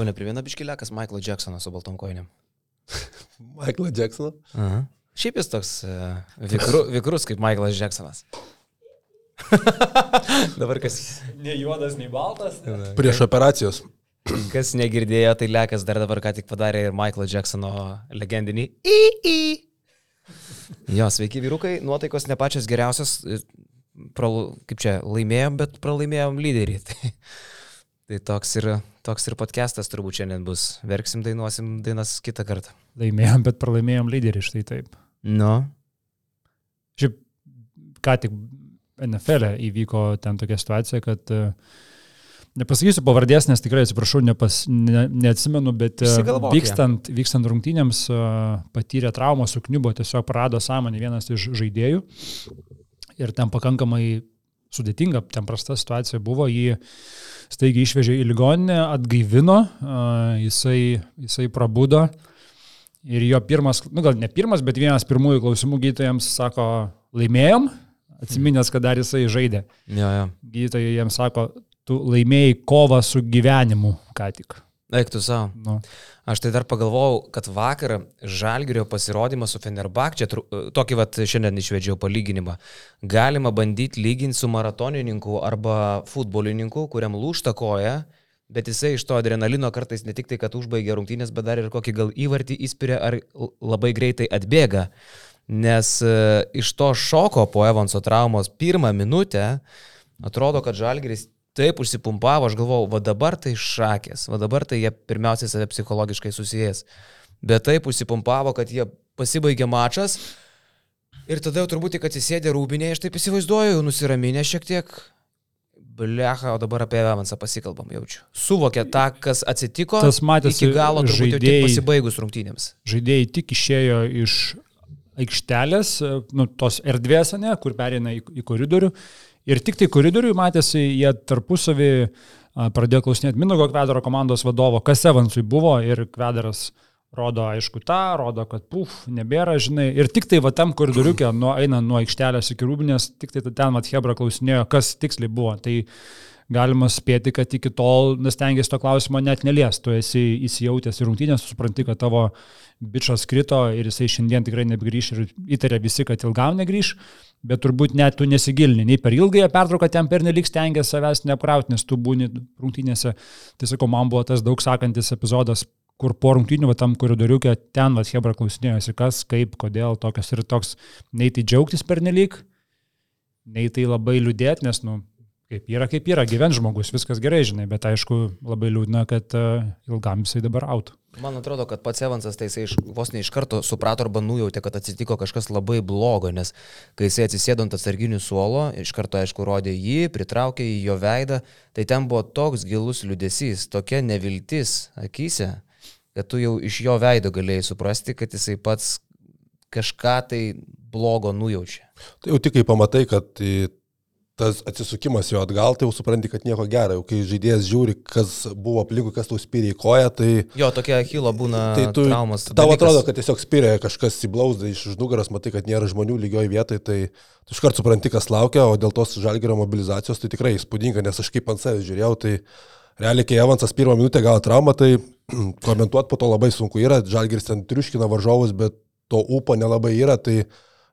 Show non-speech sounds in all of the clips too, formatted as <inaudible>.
Tau neprimena biškilėkas Michael Jacksonas su baltom kojinėm. <laughs> Michael Jacksoną. Aha. Šiaip jis toks uh, vikru, <laughs> vikrus kaip Michaelas Jacksonas. <laughs> Dabar kas, Ne juodas, nei baltas. Prieš operacijos. <clears throat> kas negirdėjo, tai Lekas dar dabar ką tik padarė ir Michaelo Jacksono legendinį į. Jo, sveiki vyrukai, nuotaikos ne pačios geriausios, e, pralu, kaip čia, laimėjom, bet pralaimėjom lyderį. Tai, toks, ir, toks ir podcastas turbūt šiandien bus. Verksim, dainuosim dainas kitą kartą. Laimėjom, bet pralaimėjom lyderį, štai taip. Nu, Šiaip, ką tik NFL e įvyko ten tokia situacija, kad e, nepasakysiu pavardės, nes tikrai atsiprašau, nepas, ne, neatsimenu, bet e, Išsigalvok ją. vykstant, vykstant rungtynėms e, patyrė traumą, sukniubo, tiesiog prarado sąmonę vienas iš žaidėjų. Ir ten pakankamai sudėtinga, ten prasta situacija buvo, jį staigiai išvežė į ligoninę, atgaivino, jisai, jisai prabudo. Ir jo pirmas, nu gal ne pirmas, bet vienas pirmųjų klausimų gydytojams sako, laimėjom, atsiminęs, kad dar jisai žaidė. jo, jo. Gydytojai jiems sako, tu laimėjai kovą su gyvenimu ką tik. Eik tu savo. Nu, Aš tai dar pagalvojau, kad vakar Žalgirio pasirodymas su Fenerbakčia, tokį vat šiandien išvedžiau palyginimą, galima bandyti lyginti su maratonininku arba futbolininku, kuriam lūšta koja, bet jisai iš to adrenalino kartais ne tik tai, kad užbaigia rungtynės, bet dar ir kokį gal įvartį įspiria ar labai greitai atbėga. Nes e, iš to šoko po Evanso traumos pirmą minutę atrodo, kad Žalgiris taip užsipumpavo, aš galvojau, va dabar tai šakės, va dabar tai jie pirmiausiai save psichologiškai susijęs. Bet taip užsipumpavo, kad jie pasibaigė mačas ir tada jau turbūt tik atsisėdė rūbinė, aš taip įsivaizduoju, nusiraminę šiek tiek. Blecha, o dabar apie Evansą pasikalbam, jaučiu. Suvokė tą, kas atsitiko. Tas matėsi, iki galo turbūt jau tik žaidėjai- pasibaigus rungtynėms. žaidėjai tik išėjo iš aikštelės, nu, tos erdvės, ne, kur perina į, į koridorių. Ir tik tai koridoriui matėsi, jie tarpusavį pradėjo klausinėti Minogo Kvedaro komandos vadovo, kas Evansui buvo ir Kvedaras rodo aišku tą, rodo, kad puf, nebėra, žinai. Ir tik tai va tam koridoriukė, nuo, einant nuo aikštelės iki rūbinės, tik tai ten mat Hebra klausinėjo, kas tiksliai buvo. Tai galima spėti, kad iki tol nestengėsi to klausimo net nelies. Tu esi įsijautęs į rungtynės, supranti, kad tavo bičias krito ir jisai šiandien tikrai nebegrįš ir įtarė visi, kad ilgam negrįž, bet turbūt net tu nesigilini, nei per ilgąją pertrauką ten per nelik stengiasi savęs neapkrauti, nes tu būni rungtynėse. Tai sakau, man buvo tas daug sakantis epizodas, kur po rungtynių, va, tam koridoriukė, ten, va, Hebra klausinėjosi, kas, kaip, kodėl, tokios ir toks, nei tai džiaugtis per nelik, nei tai labai liūdėti, nes, nu, kaip yra, kaip yra, gyvens žmogus, viskas gerai, žinai, bet aišku, labai liūdna, kad uh, ilgam jisai dabar autų. Man atrodo, kad pats Evansas tai jisai iš, vos ne iš karto suprato arba nujautė, kad atsitiko kažkas labai blogo, nes kai jisai atsisėdo ant atsarginių suolo, iš karto aišku rodė jį, pritraukė į jo veidą, tai ten buvo toks gilus liudesys, tokia neviltis akise, kad tu jau iš jo veido galėjai suprasti, kad jisai pats kažką tai blogo nujaučia. Tai jau tik kai pamatai, kad tas atsisukimas jo atgal, tai jau supranti, kad nieko gero. Jau kai žaidėjas žiūri, kas buvo aplinkui, kas tau spyrė į koją, tai, Jo, tokia achilo būna tai tu, traumas. tau dalykas. atrodo, kad tiesiog spyrė kažkas į blauzdą iš už nugaros, matai, kad nėra žmonių lygioj vietoje, tai tu iškart supranti, kas laukia, o dėl tos žalgerio mobilizacijos tai tikrai įspūdinga, nes aš kaip ant savęs žiūrėjau, tai realiai, kai Evansas pirmą minutę gavo traumą, tai <clears throat> komentuoti po to labai sunku yra, žalgeris ten triuškina varžovus, bet to ūpo nelabai yra, tai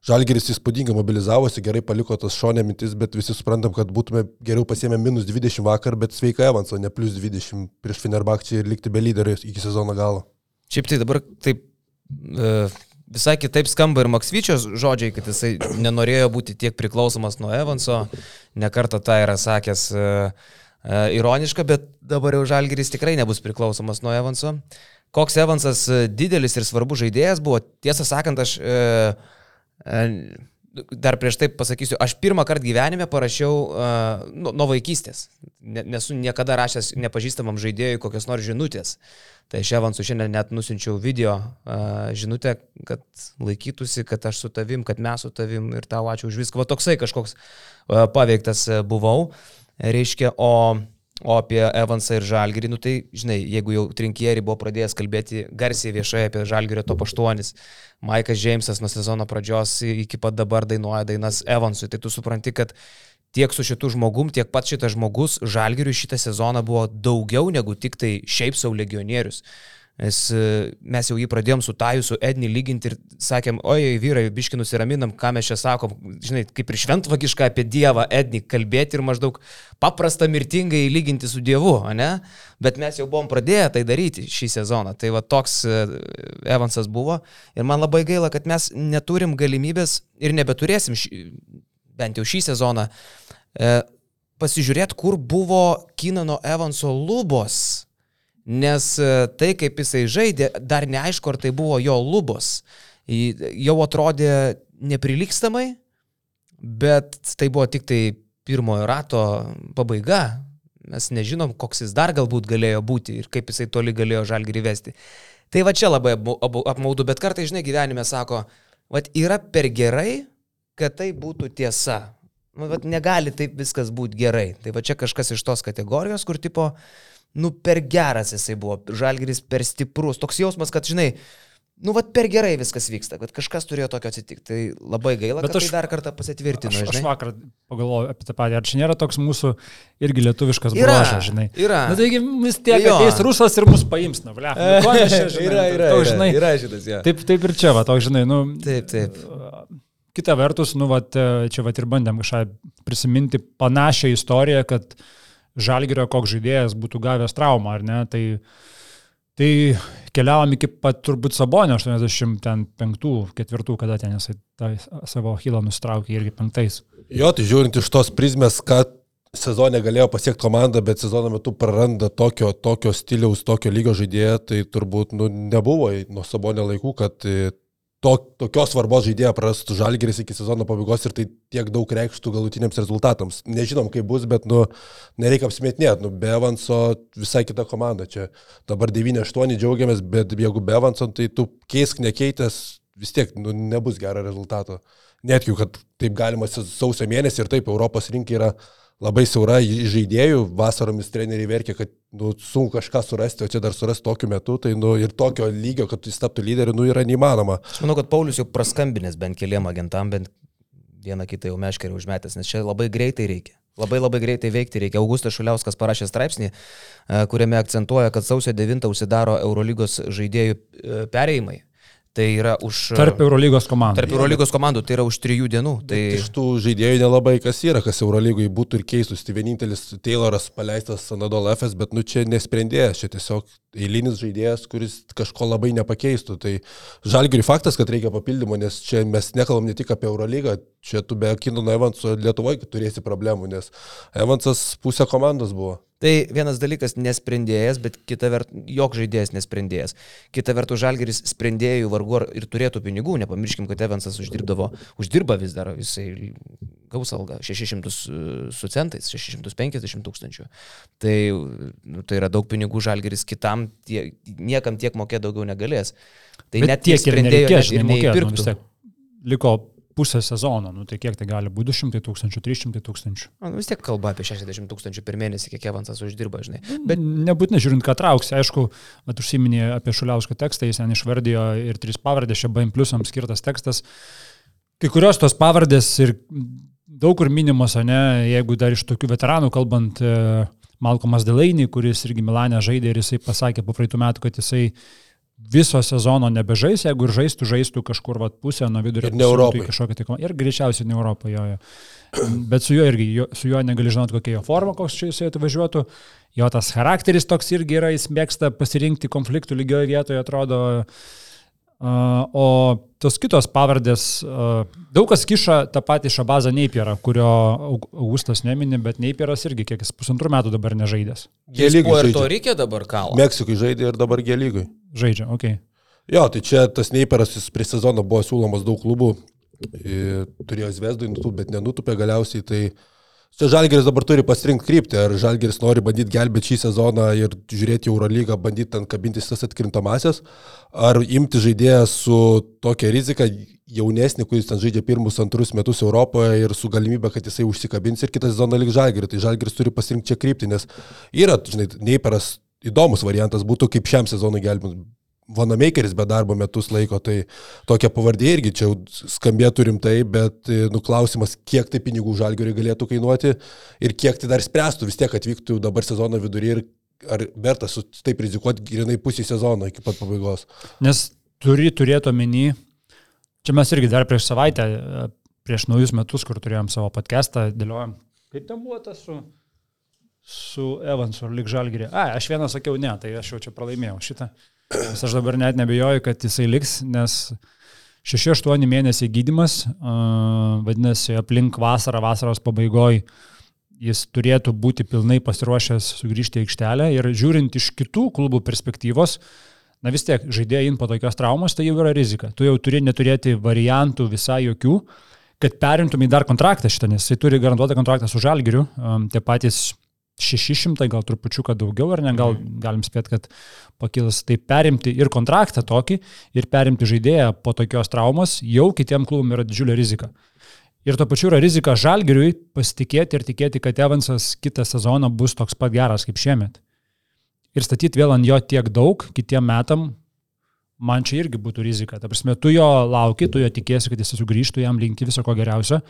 Žalgeris įspūdingai mobilizavosi, gerai paliko tas šonė mintis, bet visi suprantam, kad būtume geriau pasiemę minus 20 vakar, bet sveika Evanso, ne plus 20 prieš Fenerbakčią ir likti be lyderio iki sezono galo. Šiaip tai dabar taip e, visai kitaip skamba ir Maksvyčios žodžiai, kad jisai nenorėjo būti tiek priklausomas nuo Evanso, nekartą tą yra sakęs e, e, ironiška, bet dabar jau Žalgiris tikrai nebus priklausomas nuo Evanso. Koks Evansas didelis ir svarbus žaidėjas buvo, tiesą sakant, aš e, dar prieš tai pasakysiu, aš pirmą kartą gyvenime parašiau uh, nuo, nuo vaikystės. Ne, nesu niekada rašęs nepažįstamam žaidėjui kokios nors žinutės. Tai aš Evansų šiandien net nusinčiau video uh, žinutę, kad laikytųsi, kad aš su tavim, kad mes su tavim ir tau ačiū už viską. Va toksai kažkoks uh, paveiktas buvau. Reiškia, o, o apie Evansą ir Žalgirį, nu tai, žinai, jeigu jau trinkieri buvo pradėjęs kalbėti garsiai viešai apie Žalgirio top 8, Maikas Džeimsas nuo sezono pradžios iki pat dabar dainuoja dainas Evansui, tai tu supranti, kad tiek su šitu žmogum, tiek pats šitas žmogus Žalgiriui šitą sezoną buvo daugiau negu tik tai šiaip savo legionierius. Nes e, mes jau jį pradėjom su Taju, su Edni lyginti ir sakėm, oi, vyrai, biški nusiraminam, ką mes čia sakom, žinai, kaip ir šventvagiška apie Dievą Edni kalbėti ir maždaug paprasta mirtingai lyginti su Dievu, ne? Bet mes jau buvom pradėję tai daryti šį sezoną. Tai va toks e, Evansas buvo ir man labai gaila, kad mes neturim galimybės ir nebeturėsim, šį, bent jau šį sezoną, e, pasižiūrėti, kur buvo Kinano Evanso lubos nes e, tai, kaip jisai žaidė, dar neaišku, ar tai buvo jo lubos. Jau atrodė neprilikstamai, bet tai buvo tik tai pirmojo rato pabaiga. Mes nežinom, koks jis dar galbūt galėjo būti ir kaip jisai toli galėjo žalgirį vesti. Tai va čia labai apmaudu, bet kartai, žinai, gyvenime sako, va yra per gerai, kad tai būtų tiesa. Nu, va, negali taip viskas būti gerai. Tai va čia kažkas iš tos kategorijos, kur tipo, uh, nu, per geras jisai buvo, žalgeris per stiprus, toks jausmas, kad, žinai, nu, vad per gerai viskas vyksta, kad kažkas turėjo tokio atsitikti. Tai labai gaila, Bet kad aš, tai dar kartą pasitvirtino. Aš, žinai. aš vakar pagalvojau apie tą patį, ar čia nėra toks mūsų irgi lietuviškas bruožas, žinai. Yra. Na taigi vis tiek jo. ateis rusas ir mus paims, na, ble. Nu, žinai, yra, yra, toks, žinai, yra šitas, ja. Taip, taip ir čia, va, toks, žinai, nu. Taip, taip. Kita vertus, nu, va, čia va ir bandėm kažką prisiminti panašią istoriją, kad uh, Žalgirio koks žaidėjas būtų gavęs traumą, ar ne? Tai, tai keliavom iki pat turbūt Sabonio 85-4, kada ten jisai savo Hilą nustraukė irgi penktais. Jo, tai žiūrint iš tos prizmės, kad sezonė galėjo pasiekti komandą, bet sezono metu praranda tokio, tokio stiliaus, tokio lygio žaidėją, tai turbūt nu, nebuvo nuo Sabonio laikų, kad to, tokios svarbos žaidėją prarastų žalgeris iki sezono pabaigos ir tai tiek daug reikštų galutiniams rezultatams. Nežinom, kaip bus, bet nu, nereikia apsimetinėti. Nu, be Evanso visai kita komanda. Čia dabar 9-8 džiaugiamės, bet jeigu be Evanso, tai tu keisk nekeitęs, vis tiek nu, nebus gero rezultato. Netkiu, kad taip galima sausio mėnesį ir taip Europos rinkai yra labai siaura žaidėjų, vasaromis treneriai verkia, kad nu, sunku kažką surasti, o čia dar surasti tokiu metu, tai nu, ir tokio lygio, kad jis taptų lyderiu, nu, yra neįmanoma. Aš manau, kad Paulius jau praskambinės bent keliam agentam, bent vieną kitą jau meškerį užmetęs, nes čia labai greitai reikia. Labai labai greitai veikti reikia. Augustas Šuliauskas parašė straipsnį, e, kuriame akcentuoja, kad sausio 9 užsidaro Eurolygos žaidėjų e, perėjimai. Tai yra už... Tarp Eurolygos komandų. Tarp Eurolygos komandų, tai yra už trijų dienų. Tai... Iš tų žaidėjų nelabai kas yra, kas Eurolygoje būtų ir keistus. Tai vienintelis Tayloras paleistas Anadol FS, bet nu čia nesprendėjas, čia tiesiog eilinis žaidėjas, kuris kažko labai nepakeistų. Tai žalgiriui faktas, kad reikia papildymo, nes čia mes nekalbam ne tik apie Eurolygą, čia tu be Kinono Evanso Lietuvoje turėsi problemų, nes Evansas pusė komandos buvo. Tai vienas dalykas nesprendėjas, bet kita vertus, jok žaidėjas nesprendėjas. Kita vertus, Žalgeris sprendėjų vargu ar ir turėtų pinigų, nepamirškim, kad Evansas uždirbdavo, uždirba vis dar, jisai gaus algą 600 su centais, 650 tūkstančių. Tai, nu, tai yra daug pinigų Žalgeris kitam, tie, niekam tiek mokėti daugiau negalės. Tai bet net tiek sprendėjų net ir neįpirktų. Nu, liko pusę sezono, nu, tai kiek tai gali būti 200 tūkstančių, 300 tūkstančių. Na, vis tiek kalba apie 60 tūkstančių per mėnesį, kiek Evansas uždirba, žinai. Bet nebūtinai žiūrint, ką trauks, aišku, bet užsiminė apie Šuliausko tekstą, jis ten išvardijo ir tris pavardės, čia BM pliusams skirtas tekstas. Kai kurios tos pavardės ir daug kur minimos, ne, jeigu dar iš tokių veteranų kalbant, e, Malcolmas Delainį, kuris irgi Milanė žaidė ir jisai pasakė po praeitų metų, kad jisai viso sezono nebežais, jeigu ir žaistų, žaistų kažkur vat, pusę nuo vidurio. Ir ne Europoje. Tai ir greičiausiai ne Europoje. Jo, jo. Bet su juo irgi, jo, su juo negali žinoti, kokia jo forma, koks čia jisai atvažiuotų. Jo tas charakteris toks irgi yra, jis mėgsta pasirinkti konfliktų lygioje vietoje, atrodo. O tos kitos pavardės, daug kas kiša tą patį Šabazą Neipierą, kurio Augustas nemini, bet Neipieras irgi kiek jis pusantrų metų dabar nežaidęs. Gėlygui. Ir to reikia dabar kalą. Meksikui žaidė ir dabar gėlygui. Žaidžia, ok. Jo, tai čia tas Neiperas, jis prie sezono buvo siūlomas daug klubų, turėjo Zvezdui nutupti, bet nenutupė galiausiai, tai čia Žalgeris dabar turi pasirinkti kryptį, ar Žalgeris nori bandyti gelbėti šį sezoną ir žiūrėti Eurolygą, bandyti ten kabintis tas atkrintamasias, ar imti žaidėją su tokia rizika, jaunesnį, kuris ten žaidžia pirmus, antrus metus Europoje ir su galimybė, kad jisai užsikabins ir kitą sezoną liks Žalgerį. Tai Žalgeris turi pasirinkti čia kryptį, nes yra, žinai, Neiperas įdomus variantas būtų, kaip šiam sezonui gelbint Vanamakeris be darbo metus laiko, tai tokia pavardė irgi čia skambėtų rimtai, bet e, nuklausimas, kiek tai pinigų žalgiui galėtų kainuoti ir kiek tai dar spręstų, vis tiek atvyktų dabar sezono vidury ir ar verta su taip rizikuoti grinai pusį sezono iki pat pabaigos. Nes turi turėti omeny, čia mes irgi dar prieš savaitę, e, prieš naujus metus, kur turėjom savo podcastą, dėliojom, kaip ten buvo tas su su Evansu ar lik žalgirė. A, aš vieną sakiau ne, tai aš jau čia pralaimėjau šitą. Nes aš dabar net nebejoju, kad jisai liks, nes 6-8 mėnesiai gydimas, uh, vadinasi, aplink vasarą, vasaros pabaigoje jis turėtų būti pilnai pasiruošęs sugrįžti į aikštelę ir žiūrint iš kitų klubų perspektyvos, na vis tiek žaidėjai in po tokios traumos, tai jau yra rizika. Tu jau turi neturėti variantų visai jokių, kad perimtum į dar kontraktą šitą, nes jisai turi garantuotą kontraktą su žalgiriu, um, tie patys 600, gal trupučiuką daugiau, ar ne, gal mhm. galim spėti, kad pakilas. Tai perimti ir kontraktą tokį, ir perimti žaidėją po tokios traumos jau kitiem klubam yra didžiulė rizika. Ir tuo pačiu yra rizika žalgiriui pasitikėti ir tikėti, kad Evansas kitą sezoną bus toks pat geras kaip šiemet. Ir statyti vėl ant jo tiek daug kitiem metam, man čia irgi būtų rizika. Ta prasme, tu jo lauki, tu jo tikėsi, kad jis sugrįžtų, jam linki viso ko geriausio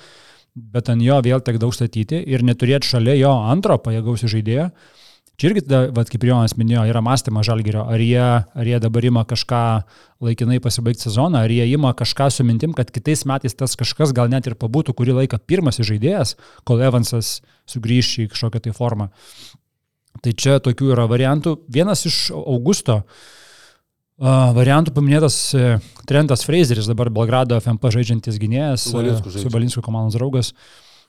bet ant jo vėl tek daug statyti ir neturėti šalia jo antro pajėgaus žaidėjo. Čia irgi, vat, kaip Jonas minėjo, yra mąstymas žalgerio, ar jie, ar jie dabar ima kažką laikinai pasibaigti sezoną, ar jie ima kažką su mintim, kad kitais metais tas kažkas gal net ir pabūtų kurį laiką pirmas žaidėjas, kol Evansas sugrįš į kažkokią tai formą. Tai čia tokių yra variantų. Vienas iš Augusto uh, Variantų paminėtas e, Trentas Fraseris, dabar Belgrado FMP žaidžiantis gynėjas, e, su Balinsko komandos draugas.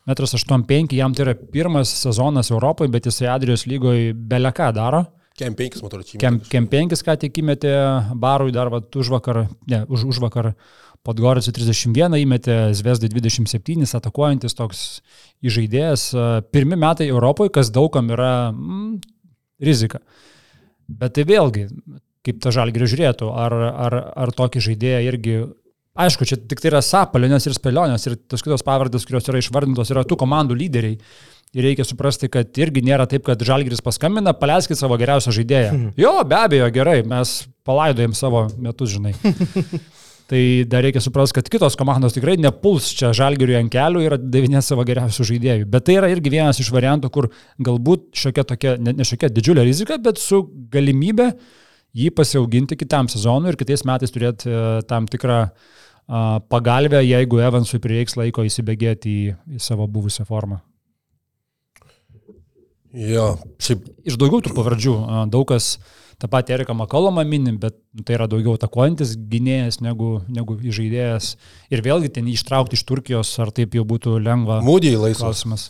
Metras 8-5, jam tai yra pirmas sezonas Europoje, bet jisai Adrijos lygoje beleką daro. Kem 5, matau, čia. Kem, kem 5, ką tik įmetė barui dar va, už vakar, ne, už, už vakar Podgoricui 31, įmetė Zvezdai 27, atakuojantis toks įžaidėjas. Pirmi metai Europoje, kas daugam yra mm, rizika. Bet tai vėlgi, kaip ta žalgirė žiūrėtų, ar, ar, ar tokį žaidėją irgi Aišku, čia tik tai yra sapalionės ir spėlionės ir tos kitos pavardės, kurios yra išvardintos, yra tų komandų lyderiai. Ir reikia suprasti, kad irgi nėra taip, kad Žalgiris paskambina, paleiskit savo geriausią žaidėją. Mhm. Jo, be abejo, gerai, mes palaidojam savo metus, žinai. <laughs> tai dar reikia suprasti, kad kitos komandos tikrai nepuls čia Žalgiriui ant kelių ir atdavinė savo geriausių žaidėjų. Bet tai yra irgi vienas iš variantų, kur galbūt šiokia tokia, ne, ne šiokia didžiulė rizika, bet su galimybė jį pasiauginti kitam sezonui ir kitais metais turėti e, tam tikrą pagalbę, jeigu Evansui prireiks laiko įsibėgėti į, į savo buvusią formą. Jo, šiaip. Iš daugiau tų pavardžių, daug kas tą patį Eriką Makolomą mini, bet tai yra daugiau atakuojantis gynėjas negu, negu žaidėjas. Ir vėlgi ten ištraukti iš Turkijos, ar taip jau būtų lengva. Mūdį laisvas. Klausimas.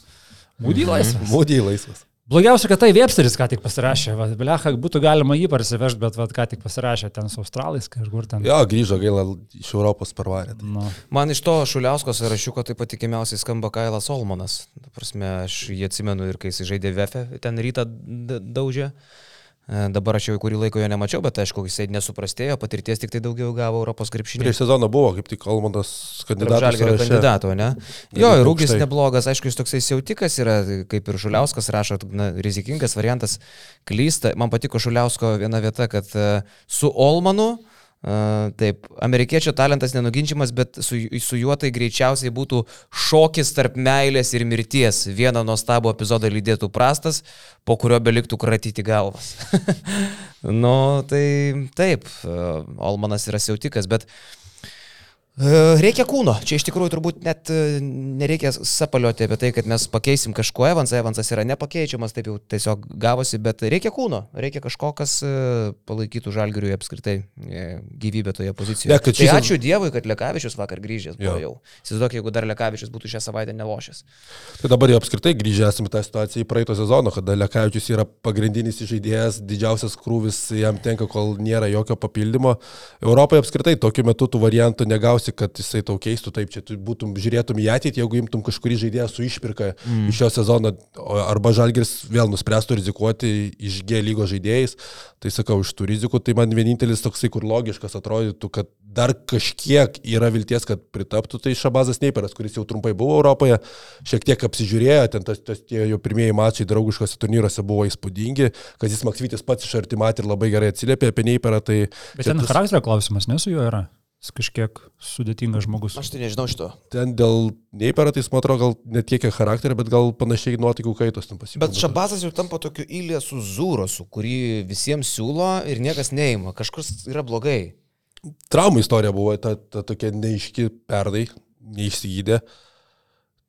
Mūdį laisvas. Mūdį laisvas. Blogiausia, kad tai Websteris ką tik pasirašė. Blecha, būtų galima jį parsivežti, bet vat, ką tik pasirašė ten su Australais kažkur ten. Jo, grįžo gaila iš Europos parvarė. Tai. No. Man iš to Šuliausko sąrašiuko taip pat tikimiausiai skamba Kailas Olmanas. Prasme, aš jį atsimenu ir kai jis žaidė VF, ten rytą daužė. E, dabar aš jau kurį laiką jo nemačiau, bet aišku, jisai nesuprastėjo, patirties tik tai daugiau gavo Europos krepšinį. Prieš sezoną buvo kaip tik Kalmantas kandidatas. Žalgerio kandidato, ne? Jo, ir Rūgis neblogas, aišku, jis toksai siautikas yra, kaip ir Šuliauskas rašo, na, rizikingas variantas, klysta. Man patiko Šuliausko viena vieta, kad e, su Olmanu uh, Taip, amerikiečio talentas nenuginčiamas, bet su, su juo tai greičiausiai būtų šokis tarp meilės ir mirties. Vieną nuostabų epizodą lydėtų prastas, po kurio beliktų kratyti galvas. <laughs> nu, tai taip, Olmanas yra siautikas, bet uh, reikia kūno. Čia iš tikrųjų turbūt net e, nereikia sapalioti apie tai, kad mes pakeisim kažko Evansą. Evansas yra nepakeičiamas, taip jau tiesiog gavosi, bet reikia kūno. Reikia kažko, kas e, palaikytų žalgiriui apskritai gyvybę toje pozicijoje. Ne, tai šis... ačiū Dievui, kad Lekavičius vakar grįžęs buvo jau. Įsivaizduok, jeigu dar Lekavičius būtų šią savaitę nelošęs. Tai dabar jau apskritai grįžę esame tą situaciją į praeito sezono, kada Lekavičius yra pagrindinis žaidėjas, didžiausias krūvis jam tenka, kol nėra jokio papildymo. Europoje apskritai tokiu metu tų variantų negausi tikriausiai, kad jisai tau keistų, taip, čia tu būtum, žiūrėtum į ateitį, jeigu imtum kažkurį žaidėją su išpirka mm. iš šio sezono, arba Žalgiris vėl nuspręstų rizikuoti iš G lygos žaidėjais, tai sakau, iš tų rizikų, tai man vienintelis toksai, kur logiškas atrodytų, kad dar kažkiek yra vilties, kad pritaptų, tai Šabazas Neiperas, kuris jau trumpai buvo Europoje, šiek tiek apsižiūrėjo, ten tas, tas tie jo pirmieji mačai draugiškose turnyruose buvo įspūdingi, kad jis Maksvytis pats iš arti matė ir labai gerai atsiliepė apie Neiperą, tai... Bet ten tas- charakterio klausimas, nesu jo yra. Jis kažkiek sudėtingas žmogus. Aš tai nežinau šito. Ten dėl Neipero, tai jis, man atrodo, gal net kiek charakterio, bet gal panašiai nuotaikų kaitos ten pasipildė. Bet Šabazas jau tampa tokiu Ilija su Zūrosu, kurį visiems siūlo ir niekas neima. Kažkas yra blogai. Traumų istorija buvo ta, ta tokia neiški perdai, neišsigydė.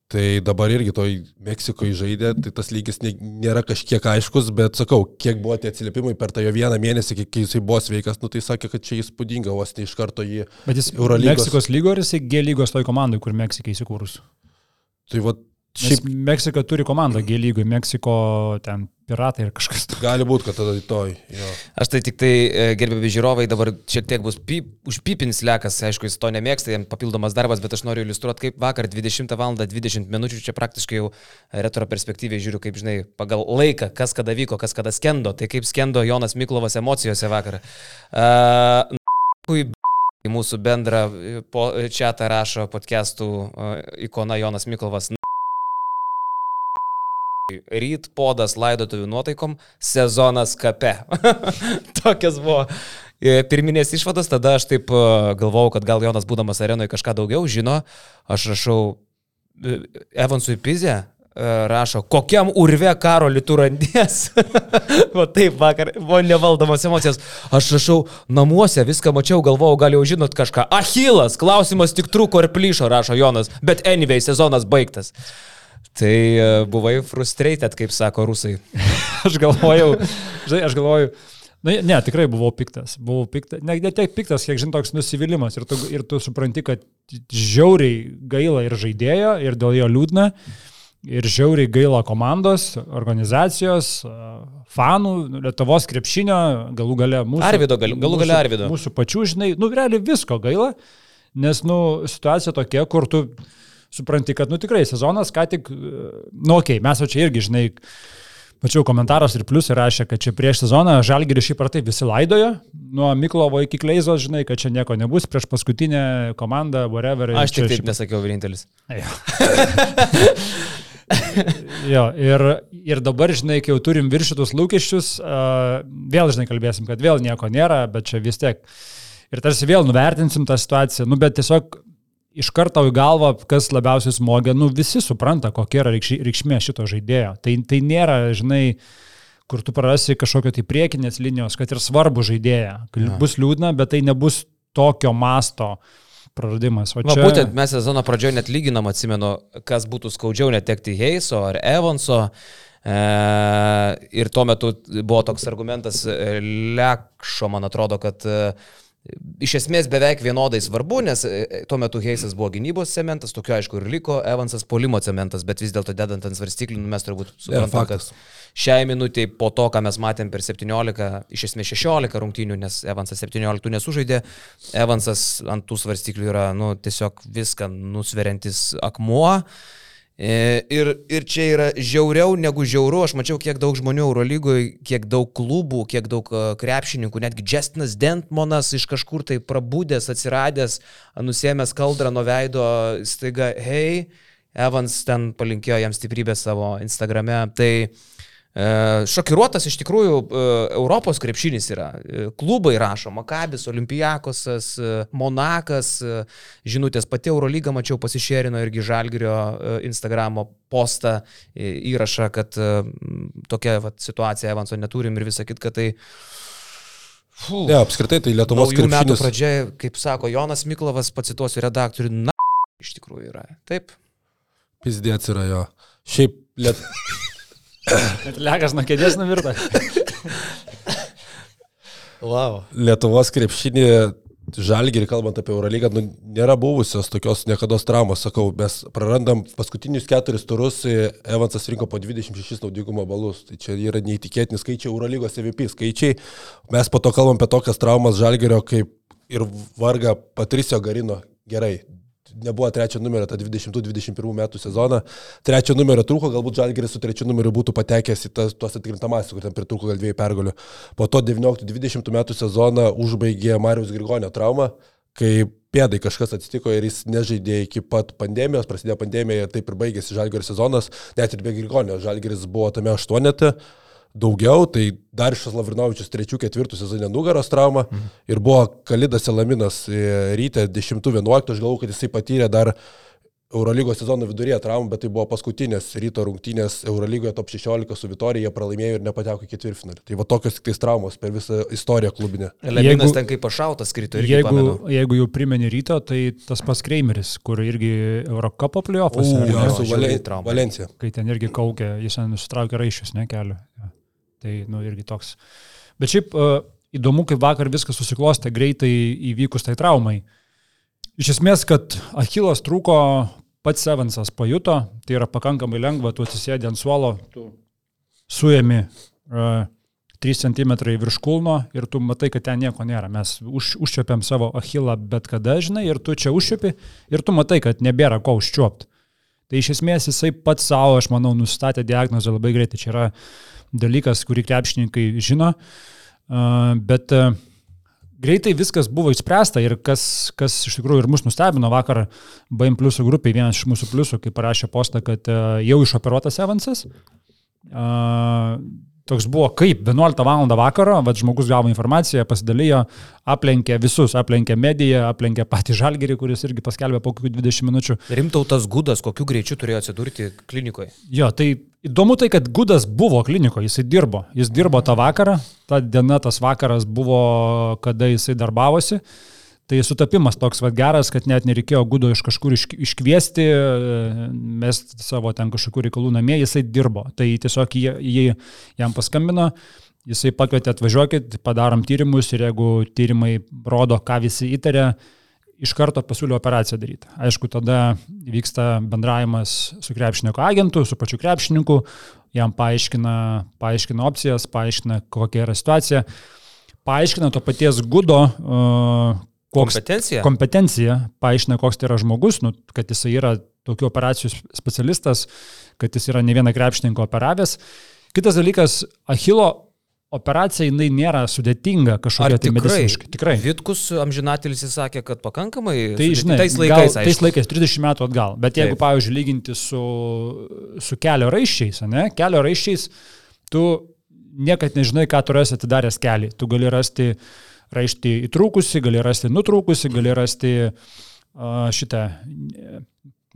Tai dabar irgi toj Meksikoje žaidė, tai tas lygis nė- nėra kažkiek aiškus, bet sakau, kiek buvo tie atsiliepimai per tą jo vieną mėnesį, kai jisai buvo sveikas, nu tai sakė, kad čia įspūdinga, vos ne iš karto jį. Bet jis Eurolygos- Meksikos lygo ir jisai G lygos toj komandai, kur Meksika įsikūrus. Tai va, Šiaip Meksika turi komandą G lygoj, Meksiko ten piratai ir kažkas. gali būti, kad tada toj. Jo. Aš tai tik tai, e, gerbėmi žiūrovai, dabar šiek tiek bus pip, užpipins lekas, aišku, jis to nemėgsta, jam papildomas darbas, bet aš noriu iliustruoti, kaip vakar 20 val. 20 minučių, čia praktiškai jau retro perspektyviai žiūriu, kaip žinai, pagal laiką, kas kada vyko, kas kada skendo, tai kaip skendo Jonas Miklovas emocijose vakar. Uh, į mūsų bendrą e, po, čia tą rašo podcastų uh, ikona Jonas Miklovas. Ryt podas laidotuvių nuotaikom, sezonas kape. <laughs> Tokias buvo e, pirminės išvados, tada aš taip e, galvojau, kad gal Jonas būdamas arenoje kažką daugiau žino. Aš rašau e, Evansui Pizė, rašo, kokiam urve karoliu tu randies. <laughs> Va taip, vakar buvo nevaldomos emocijos. Aš rašau, namuose viską mačiau, galvojau, gal jau žinot kažką. Achilas, klausimas tik trūko ir plyšo, rašo Jonas, bet anyway, sezonas baigtas. Tai e, buvai frustrated, kaip sako rusai. <laughs> aš galvojau, žinai, aš galvojau, Na, ne, tikrai buvau piktas. Buvau piktas. Ne, ne tiek piktas, kiek žinai, toks nusivylimas. Ir tu, ir tu supranti, kad žiauriai gaila ir žaidėjo, ir dėl jo liūdna. Ir žiauriai gaila komandos, organizacijos, a, fanų, Lietuvos krepšinio, galų gale mūsų. Arvydo, gal- galų gale mūsų- Arvydo. Mūsų pačių, žinai, nu, realiai visko gaila, nes, nu, situacija tokia, kur tu supranti, kad, nu, tikrai sezonas ką tik, nu, okei, okay, mes jau čia irgi, žinai, Mačiau komentaras ir plius rašė, kad čia prieš sezoną žalgirį šiaip ar taip visi laidojo, nuo Miklovo iki Kleizos, žinai, kad čia nieko nebus, prieš paskutinę komandą, whatever. Aš tik taip nesakiau vienintelis. Jo. <laughs> jo, ir, ir dabar, žinai, kai jau turim viršytus lūkesčius, uh, vėl, žinai, kalbėsim, kad vėl nieko nėra, bet čia vis tiek. Ir tarsi vėl nuvertinsim tą situaciją, nu, bet tiesiog iš karto į galvą, kas labiausiai smogia, nu, visi supranta, kokia yra reikš, reikšmė šito žaidėjo. Tai, tai nėra, žinai, kur tu prarasi kažkokio tai priekinės linijos, kad ir svarbu žaidėją. Ja. Bus liūdna, bet tai nebus tokio masto praradimas. O Va, čia... būtent mes sezono pradžioje net lyginam, atsimenu, kas būtų skaudžiau netekti Heiso ar Evanso. E, ir tuo metu buvo toks argumentas e, Lekšo, man atrodo, kad e, iš esmės beveik vienodai svarbu, nes e, tuo metu Heisas buvo gynybos cementas, tokio aišku ir liko, Evansas polimo cementas, bet vis dėlto dedant ant svarstyklių, nu, mes turbūt suprantam, faktas. kad šiai minutiai po to, ką mes matėm per 17, iš esmės 16 rungtynių, nes Evansas 17 nesužaidė, Evansas ant tų svarstyklių yra nu, tiesiog viską nusveriantis akmuo. E, Ir, ir čia yra žiauriau negu žiauru. Aš mačiau, kiek daug žmonių Eurolygoje, kiek daug klubų, kiek daug e, krepšininkų, netgi Justinas Dentmonas iš kažkur tai prabūdęs, atsiradęs, nusėmęs kaldrą nuo veido, staiga, hei, Evans ten palinkėjo jam stiprybės savo Instagrame. Tai e, šokiruotas iš tikrųjų e, Europos krepšinis yra. E, Klubai rašo, Makabis, Olimpijakosas, e, Monakas, e, žinutės pati Eurolyga, mačiau, pasišerino irgi Žalgirio e, Instagramo postą, e, įrašą, kad e, tokia vat, situacija Evanso neturim ir visą kitką. Tai Fuh. Ne, apskritai tai Lietuvos Naujų metų krepšinis. pradžia, kaip sako Jonas Miklovas, pacituosiu redaktorių, na, iš tikrųjų yra. Taip. Pizdėts yra jo. Šiaip liet... Net legas nuo kėdės nuvirta. Wow. Lietuvos krepšinį žalgirį, kalbant apie Eurolygą, nu, nėra buvusios tokios niekada traumos, sakau, mes prarandam paskutinius keturis turus, Evansas rinko po 26 naudingumo balus, tai čia yra neįtikėtini skaičiai Eurolygos MVP skaičiai, mes po to kalbam apie tokias traumas žalgirio kaip ir varga Patricio Garino gerai, nebuvo trečio numerio tą 20-21 metų sezoną. Trečio numerio trūko, galbūt Žalgeris su trečiu numeriu būtų patekęs į tas, tuos atkrintamąsius, kur ten pritrūko gal dviejų pergalių. Po to 19-20 metų sezoną užbaigė Marijos Grigonio traumą, kai pėdai kažkas atsitiko ir jis nežaidė iki pat pandemijos, prasidėjo pandemija ir taip ir baigėsi Žalgeris sezonas, net ir be Grigonio. Žalgeris buvo tame aštuonete daugiau, tai Darišas Lavrinovičius trečių, ketvirtų sezonė nugaros trauma mhm. ir buvo Kalidas Elaminas e, ryte 10-11, aš galvoju, kad jisai patyrė dar Eurolygos sezono viduryje traumą, bet tai buvo paskutinės ryto rungtynės Eurolygoje top 16 su Vitorija, jie pralaimėjo ir nepateko į ketvirtfinalį. Tai va tokios tik tais traumos per visą istoriją klubinė. Eleminas ten kaip pašautas krito irgi. Jeigu, pamenu. jeigu jau primeni ryto, tai tas pas Kreimeris, kur irgi Eurocapo playoffas. Su Valen. Valencija. kai ten irgi kaukė, jis ten nusitraukė raiščius, ne keliu. Ja. Tai, nu, irgi toks. Bet šiaip uh, įdomu, kaip vakar viskas susiklostė greitai įvykus tai traumai. Iš esmės, kad Achilas trūko, pats Evansas pajuto, tai yra pakankamai lengva, tu atsisėdė ant suolo, tu suėmi uh, 3 cm virš kulno ir tu matai, kad ten nieko nėra. Mes už, užčiuopiam savo Achilą bet kada, žinai, ir tu čia užčiuopi ir tu matai, kad nebėra ko užčiuopti. Tai iš esmės jisai pats savo, aš manau, nustatė diagnozę labai greitai. Čia yra dalykas, kurį krepšininkai žino, bet greitai viskas buvo išspręsta ir kas, kas iš tikrųjų ir mus nustebino vakar BM pliusų grupiai, vienas iš mūsų pliusų, kai parašė postą, kad jau išoperuotas Evansas. Toks buvo kaip 11 val. vakaro, vad žmogus gavo informaciją, pasidalijo, aplenkė visus, aplenkė mediją, aplenkė patį Žalgerį, kuris irgi paskelbė po kokių 20 minučių. Rimtautas Gudas, kokiu greičiu turėjo atsidurti klinikoje. Jo, tai įdomu tai, kad Gudas buvo klinikoje, jisai dirbo. Jis dirbo tą vakarą, ta diena, tas vakaras buvo, kada jisai darbavosi. Tai sutapimas toks va geras, kad net nereikėjo Gudo iš kažkur išk- iškviesti, mes savo ten kažkokių reikalų namie, jisai dirbo. Tai tiesiog jie, jie jam paskambino, jisai pakvietė atvažiuokit, padarom tyrimus ir jeigu tyrimai rodo, ką visi įtarė, iš karto pasiūlė operaciją daryti. Aišku, tada vyksta bendravimas su krepšininko agentu, su pačiu krepšininku, jam paaiškina, paaiškina opcijas, paaiškina, kokia yra situacija, paaiškina to paties Gudo, koks Kompetencija? kompetencija, paaiškina, koks tai yra žmogus, nu, kad jisai yra tokių operacijų specialistas, kad jis yra ne vieną krepšininką operavęs. Kitas dalykas, Achilo operacija jinai nėra sudėtinga kažkokia tai mediciniškai. Tikrai. Vitkus amžinatelis jis sakė, kad pakankamai. Tai žinai, tais gal, laikais. tais aišku. laikais 30 metų atgal. Bet jeigu, Taip. pavyzdžiui, lyginti su, su kelio raiščiais, ne? kelio raiščiais, tu niekad nežinai, ką tu rasi atidaręs kelią. Tu gali rasti raištį įtrūkusi, gali rasti nutrūkusi, gali rasti šitą e,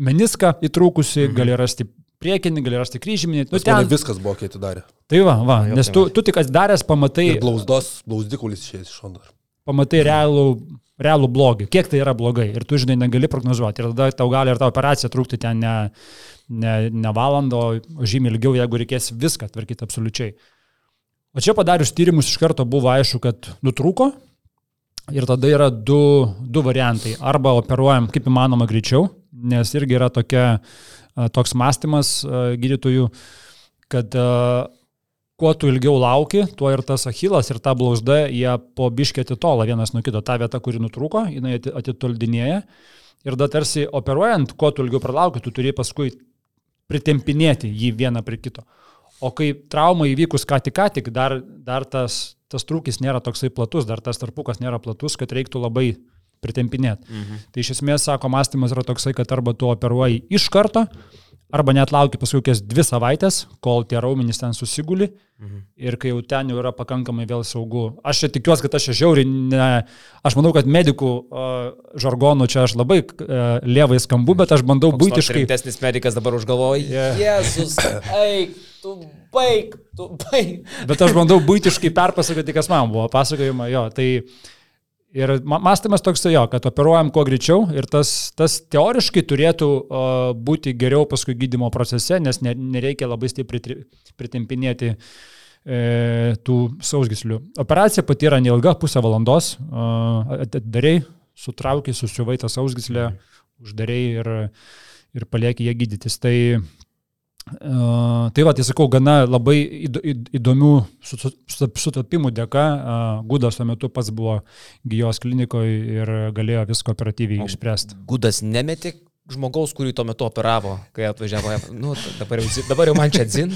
meniską įtrūkusi, mhm. gali rasti priekinį, gali rasti kryžminį. Nu, ten, viskas buvo, kai atidarė. tai va, va, Jo, nes tai tu, tu tik atidaręs pamatai, blauzdos, blauzdikulis išėjęs iš šono. dar. pamatai realų, realų blogį, kiek tai yra blogai ir tu žinai, negali prognozuoti. Ir tada tau gali ir ta operacija trukti ten ne, ne, ne valandą, o žymiai ilgiau, jeigu reikės viską tvarkyti absoliučiai. O čia padarius tyrimus iš karto buvo aišku, kad nutrūko ir tada yra du, du variantai. Arba operuojam kaip įmanoma greičiau, nes irgi yra tokia, toks mąstymas gydytojų, kad kuo tu ilgiau lauki, tuo ir tas achilas ir ta blauzda, jie po biškį atitola vienas nuo kito. Ta vieta, kuri nutrūko, jinai ati- atitoldinėja. Ir da tarsi operuojant, kuo tu ilgiau pralauki, tu turi paskui pritempinėti jį vieną prie kito. O kai trauma įvykus ką tik, ką tik, dar, dar tas, tas trūkis nėra toksai platus, dar tas tarpukas nėra platus, kad reiktų labai pritempinėti. Mhm. Tai iš esmės, sako, mąstymas yra toksai, kad arba tu operuoji iš karto, arba net lauki paskui kokias dvi savaitės, kol tie raumenys ten susiguli mhm. ir kai jau ten jau yra pakankamai vėl saugu. Aš čia tikiuosi, kad aš čia žiauriai, ne, aš manau, kad medikų uh, žargonų čia aš labai uh, lievai skambu, bet aš bandau Koks būtiškai... Rimtesnis medikas dabar užgalvoja. Yeah. Jėzus, eik, tu baig, tu baig. Bet aš bandau būtiškai perpasakoti, kas man buvo pasakojama, jo. Tai ir ma- mąstymas toks jo, kad operuojam kuo greičiau ir tas, tas teoriškai turėtų uh, būti geriau paskui gydimo procese, nes ne, nereikia labai stipriai pritempinėti e, tų sausgislių. Operacija pati yra neilga, pusę valandos, uh, atidariai, sutraukiai, susiuvai tą sausgislę, uždariai ir, ir palieki ją gydytis. Tai tai va, tai sakau, gana labai įd- įd- įdomių su- su- su- sutapimų dėka. Gudas tuo metu pats buvo gyjos klinikoje ir galėjo viską operatyviai išspręsti. Gudas nemetė žmogaus, kurį tuo metu operavo, kai atvažiavo. Nu, dabar jau, dabar jau man čia dzin.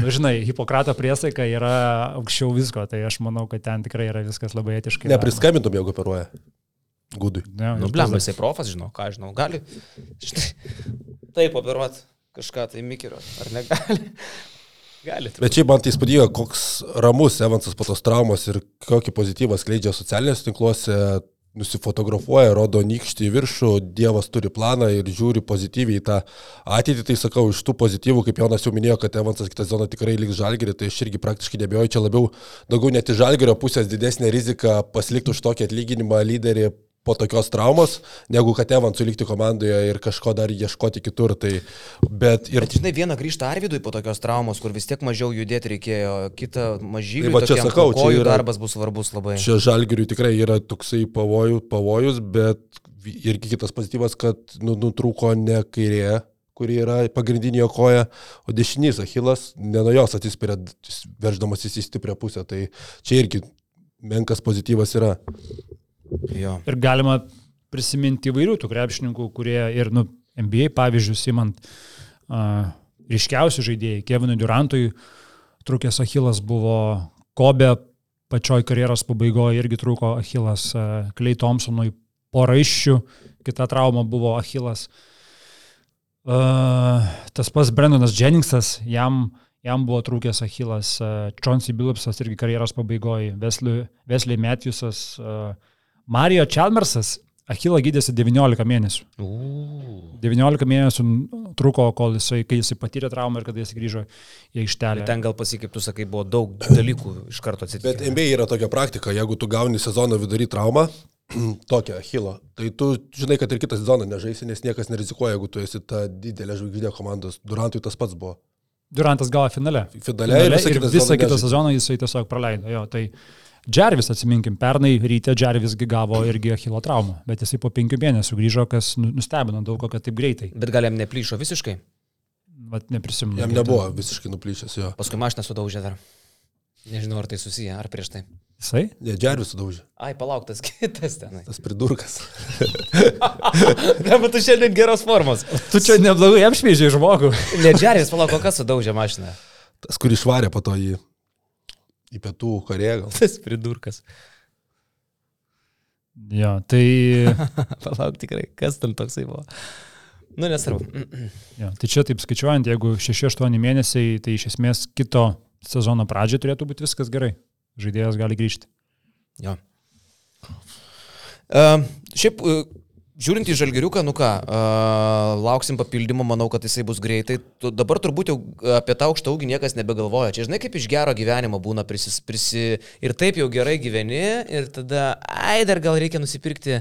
Nu, žinai, Hipokrato priesaika yra aukščiau visko, tai aš manau, kad ten tikrai yra viskas labai etiškai. Nepriskambintum, jeigu operuoja. Gudui. Ne, Nu, ir blem, jisai profas, žinau, ką žinau, gali. Štai, taip operuot kažką tai mikiro, ar negali? <laughs> Gali. Bet šiaip man tai įspūdinga, koks ramus Evansas po tos traumos ir kokį pozityvą skleidžia socialiniuose tinkluose, nusifotografuoja, rodo nykštį į viršų, Dievas turi planą ir žiūri pozityviai į tą ateitį. Tai sakau, iš tų pozityvų, kaip Jonas jau minėjo, kad Evansas kitą zoną tikrai liks žalgerį, tai aš irgi praktiškai nebejoju, čia labiau daugiau net iš žalgerio pusės didesnė rizika pasilikti už tokį atlyginimą lyderį po tokios traumos, negu kad Evansui likti komandoje ir kažko dar ieškoti kitur. Tai, bet ir Bet žinai, vieną grįžta Arvidui po tokios traumos, kur vis tiek mažiau judėti reikėjo, kitą mažylių. Tai va čia sakau, čia yra- darbas bus svarbus labai. Čia žalgiriui tikrai yra toksai pavojų, pavojus, bet irgi kitas pozityvas, kad nu, nutrūko ne kairė, kuri yra pagrindinė jo koja, o dešinys Achilas, ne nuo jos atsispiria, verždamas į stiprią pusę. Tai čia irgi menkas pozityvas yra. Jo. Ir galima prisiminti įvairių tų krepšininkų, kurie ir, nu, NBA pavyzdžius įmant uh, ryškiausių žaidėjai. Kevinui Durantui trūkęs Achilas buvo Kobe pačioj karjeros pabaigoje irgi trūko Achilas, Klei Thompsonui po raiščių, kita trauma buvo Achilas. Uh, tas pats Brendonas Jenningsas, jam, jam buvo trūkęs Achilas, uh, Chauncey Billupsas irgi karjeros pabaigoje, Wesley, Wesley Matthewsas, uh, Mario Chalmersas Achilą gydėsi 19 mėnesių. Uuu. 19 mėnesių truko, kol jisai, kai jisai patyrė traumą ir kada jis grįžo į aikštelę. Ten gal pasikkaip tu sakai, buvo daug dalykų iš karto Bet atsitikę. NBA yra tokia praktika, jeigu tu gauni sezono vidury traumą, <clears throat> tokią Achilo, tai tu žinai, kad ir kitą sezoną nežaisi, nes niekas nerizikuoja, jeigu tu esi ta didelė žvaigždė komandos. Durantui tas pats buvo. Durantas gavo finale. Finale ir visą ir kitą visą kitą sezoną jisai tiesiog praleido. Jo, tai Džervis, atsiminkim, pernai ryte Džervis gavo irgi Achilo traumą, bet jisai po penkių mėnesių grįžo, kas nu- nustebino daug, kad taip greitai. Bet gal jam neplyšo visiškai. Vat neprisimenu. Jam nebuvo visiškai nuplyšęs jo. Paskui mašiną sudaužė dar. Nežinau, ar tai susiję, ar prieš tai. Jisai? Ne, Džervis sudaužė. Ai, palauk, tas <laughs> kitas tenai. Tas pridurkas. <laughs> Ne, bet tu šiandien geros formos. Tu čia neblogai apšmeižiai žmogų. Ne, Džeris, palauk, o kas sudaužė mašiną? Tas, kurį išvarė po to į, į pietų Koreją. gal. Tas pridurkas. jo, tai, <laughs> Palauk, tikrai, kas ten toksai buvo? Nu, nesvarbu. jo, tai čia taip skaičiuojant, jeigu 6-8 mėnesiai, tai iš esmės kito sezono pradžioje turėtų būti viskas gerai. Žaidėjas gali grįžti. Jo. Uh, šiaip, uh, žiūrint į žalgeriuką, nu ką, uh, lauksim papildymo, manau, kad jisai bus greitai. Tu, dabar turbūt jau apie tą aukštą ūgį niekas nebegalvoja. Čia žinai, kaip iš gero gyvenimo būna prisis, prisi, ir taip jau gerai gyveni, ir tada, ai, dar gal reikia nusipirkti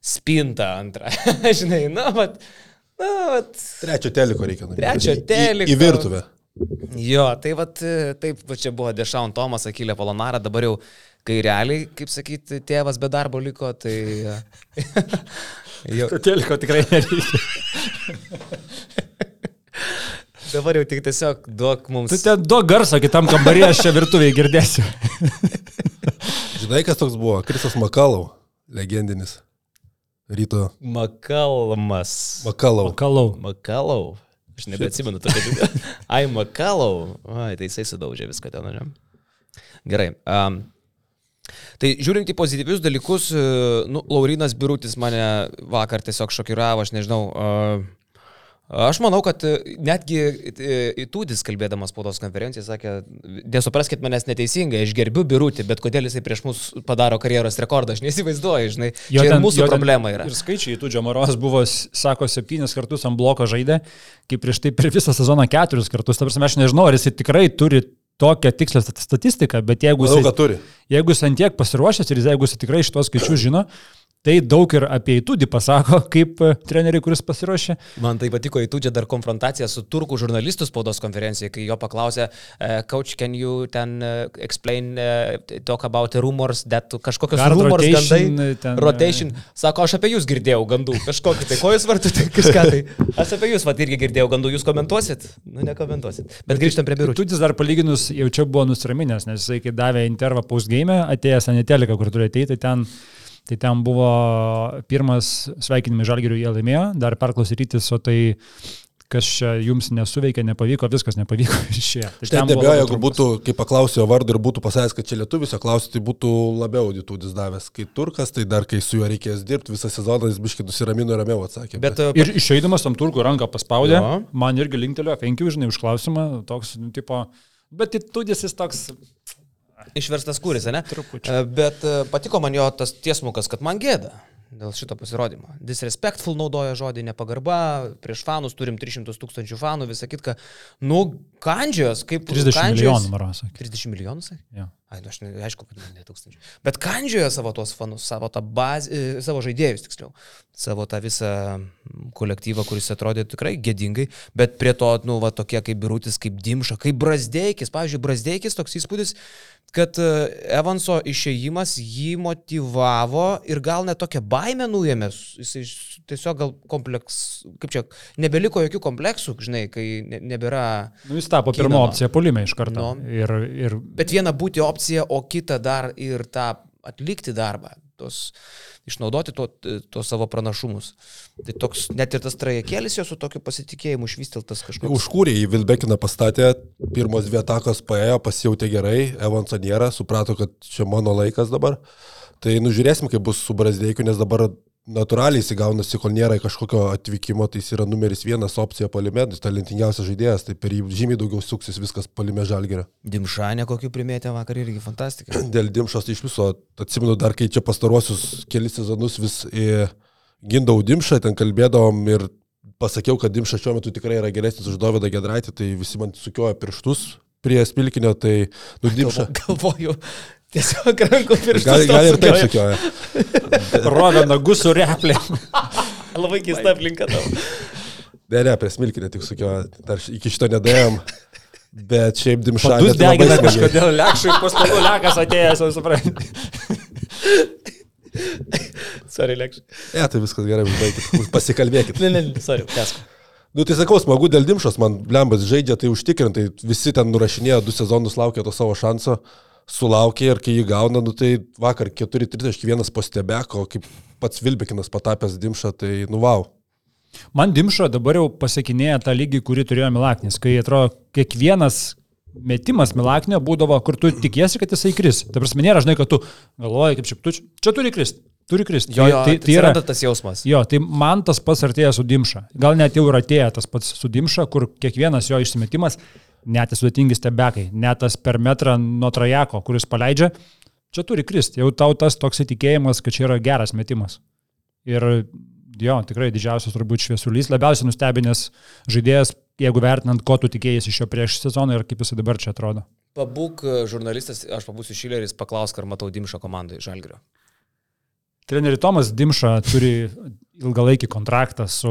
spintą antrą. <laughs> žinai, na, vat, na, vat. Trečio teliko reikia nupirkti. Trečio teliko. Į, į virtuvę. Jo, tai vat, taip, va čia buvo Dešaun Tomas, Akilė Polonara, dabar jau, kai realiai, kaip sakyti, tėvas be darbo liko, tai... <laughs> <laughs> jau, Teliko tikrai nereikia. dabar jau tik tiesiog duok mums... Tu ten duok garsą kitam kambarį, aš čia virtuviai girdėsiu. Žinai, kas toks buvo? Kristas Makalau, legendinis. Ryto Makalmas. Makalau. Kalau. Makalau. Aš nebeatsimenu tokio. <laughs> Ai, Makalau. Ai, tai jisai sudaužė viską ten, ne? Gerai. Um, tai žiūrint į pozityvius dalykus, e, nu, Laurinas Birutis mane vakar tiesiog šokiravo, aš nežinau. Uh, Aš manau, kad e, netgi e, Įtūdis kalbėdamas spaudos konferenciją sakė, nesupraskite manęs neteisingai, aš gerbiu Birutį, bet kodėl jisai prieš mus padaro karjeros rekordą, aš neįsivaizduoju, žinai, Jo ten- mūsų jo problema yra. Ir skaičiai, tu Džamaros buvo, s- sako, septynis kartus ant bloko žaidė, kaip prieš tai per visą sezoną keturis kartus. Ta prasme, aš nežinau, ar jis tikrai turi tokią tikslę statistiką, bet jeigu Manau, jis, kad turi. jeigu jis ant tiek pasiruošęs ir jis- jeigu jis tikrai šitos skaičius žino, Tai daug ir apie įtūdį pasako, <laughs> kaip e, treneriai, kuris pasiruošė. Man tai patiko įtūdžia dar konfrontacija su turkų žurnalistų spaudos konferencijai, kai jo paklausė, uh, coach, can you ten uh, explain, talk about rumors, that kažkokios Guard rumors, rotation, gandai, ten, e, rotation. Sako, aš apie jūs girdėjau gandų, kažkokį tai, ko jūs vartote, kažką tai. Aš apie jūs, va, irgi girdėjau gandų, jūs komentuosit? Nu, nekomentuosit. Bet grįžtam prie biurų. Įtūdis dar palyginus jau čia buvo nusiraminęs, nes jisai, kai davė intervą postgame, atėjęs Anitelika, kur turi ateiti, ten Tai ten buvo pirmas sveikinimai Žalgirių jie laimėjo, dar perklausė rytis, o tai kas čia jums nesuveikė, nepavyko, viskas nepavyko <laughs> išėjo. Tai Štai nebejoju, jeigu būtų, kai paklausiau vardą ir būtų pasakęs, kad čia lietuvis, o klausiu, tai būtų labiau auditūdis davęs. Kai turkas, tai dar kai su juo reikės dirbti, visą sezoną jis biškai nusiramino ir ramiau atsakė. Bet, bet... Ir išeidamas tam turkų ranką paspaudė, jo. man irgi linktelio, penkių, žinai, už klausimą, toks, nu, tipo, bet įtūdis jis toks, Išverstas kūris, ne? Trupučiu. Bet e, patiko man jo tas tiesmukas, kad man gėda dėl šito pasirodymo. Disrespectful naudoja žodį, nepagarba, prieš fanus turim 300 tūkstančių fanų, visą kitką. Nu, kandžios, kaip 30 kandžios, milijonų, Maras. 30 milijonų, sakai? Ja. Ai, nu, aš ne, aišku, kad ne tūkstančių. Bet kandžioja savo tuos fanus, savo tą bazę, savo žaidėjus, tiksliau, savo tą visą kolektyvą, kuris atrodė tikrai gėdingai, bet prie to, nu, va, tokie kaip Birutis, kaip Dimša, kaip Brasdeikis, pavyzdžiui, Brasdeikis toks įspūdis, kad e, Evanso išėjimas jį motivavo ir gal net tokią baimę nuėmė, jis tiesiog gal kompleks, kaip čia, nebeliko jokių kompleksų, žinai, kai nebėra... Nu, jis tapo pirmą opciją polime iš karto. Nu, ir, ir... Bet viena būti opcija, o kita dar ir tą atlikti darbą, tos, išnaudoti to, to savo pranašumus. Tai toks, net ir tas trajekėlis jo su tokiu pasitikėjimu išvystiltas kažkoks. Užkūrė į Vilbekiną pastatė, pirmos dvi atakos paėjo, pasijautė gerai, Evanso nėra, suprato, kad čia mano laikas dabar. Tai nužiūrėsim, kaip bus su Brazdeikiu, nes dabar natūraliai įsigaunasi, kol nėra kažkokio atvykimo, tai jis yra numeris vienas opcija palime, talentingiausias žaidėjas, tai per jį žymiai daugiau suksis viskas palime žalgerio. Dimšanė kokį primėtė vakar irgi fantastika. <clears throat> Dėl Dimšos tai iš viso, atsimenu dar, kai čia pastaruosius kelis sezonus vis gindau Dimšą, ten kalbėdavom ir pasakiau, kad Dimšas šiuo metu tikrai yra geresnis už Dovydą Gedraitį, tai visi man sukioja pirštus prie Spilkinio, tai nudimša. Galvoju, Tiesiog rankų pirštus. Gal, gal ir taip sakioja. Rovė nagus su replė. Labai keista aplinka tau. Ne, ne, prie smilkinę tik sakioja. Dar iki šito nedėjom. Bet šiaip dimša. Jūs degina kažkodėl lekšui, paskolų lekas atėjęs, jau suprantate. sorry, lekšui. Ne, tai viskas gerai, užbaigit. Pasikalbėkit. ne, ne, sorry, tesk. Nu, tai sakau, smagu dėl Dimšos, man Blembas žaidžia, tai užtikrintai, visi ten nurašinėjo, du sezonus laukia to savo šanso sulaukė ir kai jį gauna, nu, tai vakar 4-31 po stebeko, kaip pats Vilbekinas patapęs Dimšą, tai nu wow. Man Dimšo dabar jau pasiekinėja tą lygį, kurį turėjo Milaknis, kai atrodo kiekvienas metimas Milaknio būdavo, kur tu tikiesi, kad jisai kris. Ta prasme, nėra, žinai, kad tu galvoji, kaip šiaip tu čia turi kristi. Turi kristi. Jo, jo, tai, tai yra tas jausmas. Jo, tai man tas pats artėja su Dimša. Gal net jau ir atėjo tas pats su Dimša, kur kiekvienas jo išsimetimas net sudėtingi stebekai, net tas per metrą nuo trajeko, kuris paleidžia, čia turi kristi. Jau tau tas toks įtikėjimas, kad čia yra geras metimas. Ir jo, tikrai didžiausias turbūt šviesulys, labiausiai nustebinęs žaidėjas, jeigu vertinant, ko tu tikėjai iš jo prieš sezoną ir kaip jis dabar čia atrodo. Pabūk e, žurnalistas, aš pabūsiu Šileris, paklausk, ar matau Dimšą komandai Žalgrio. Treneri Tomas Dimša turi ilgalaikį kontraktą su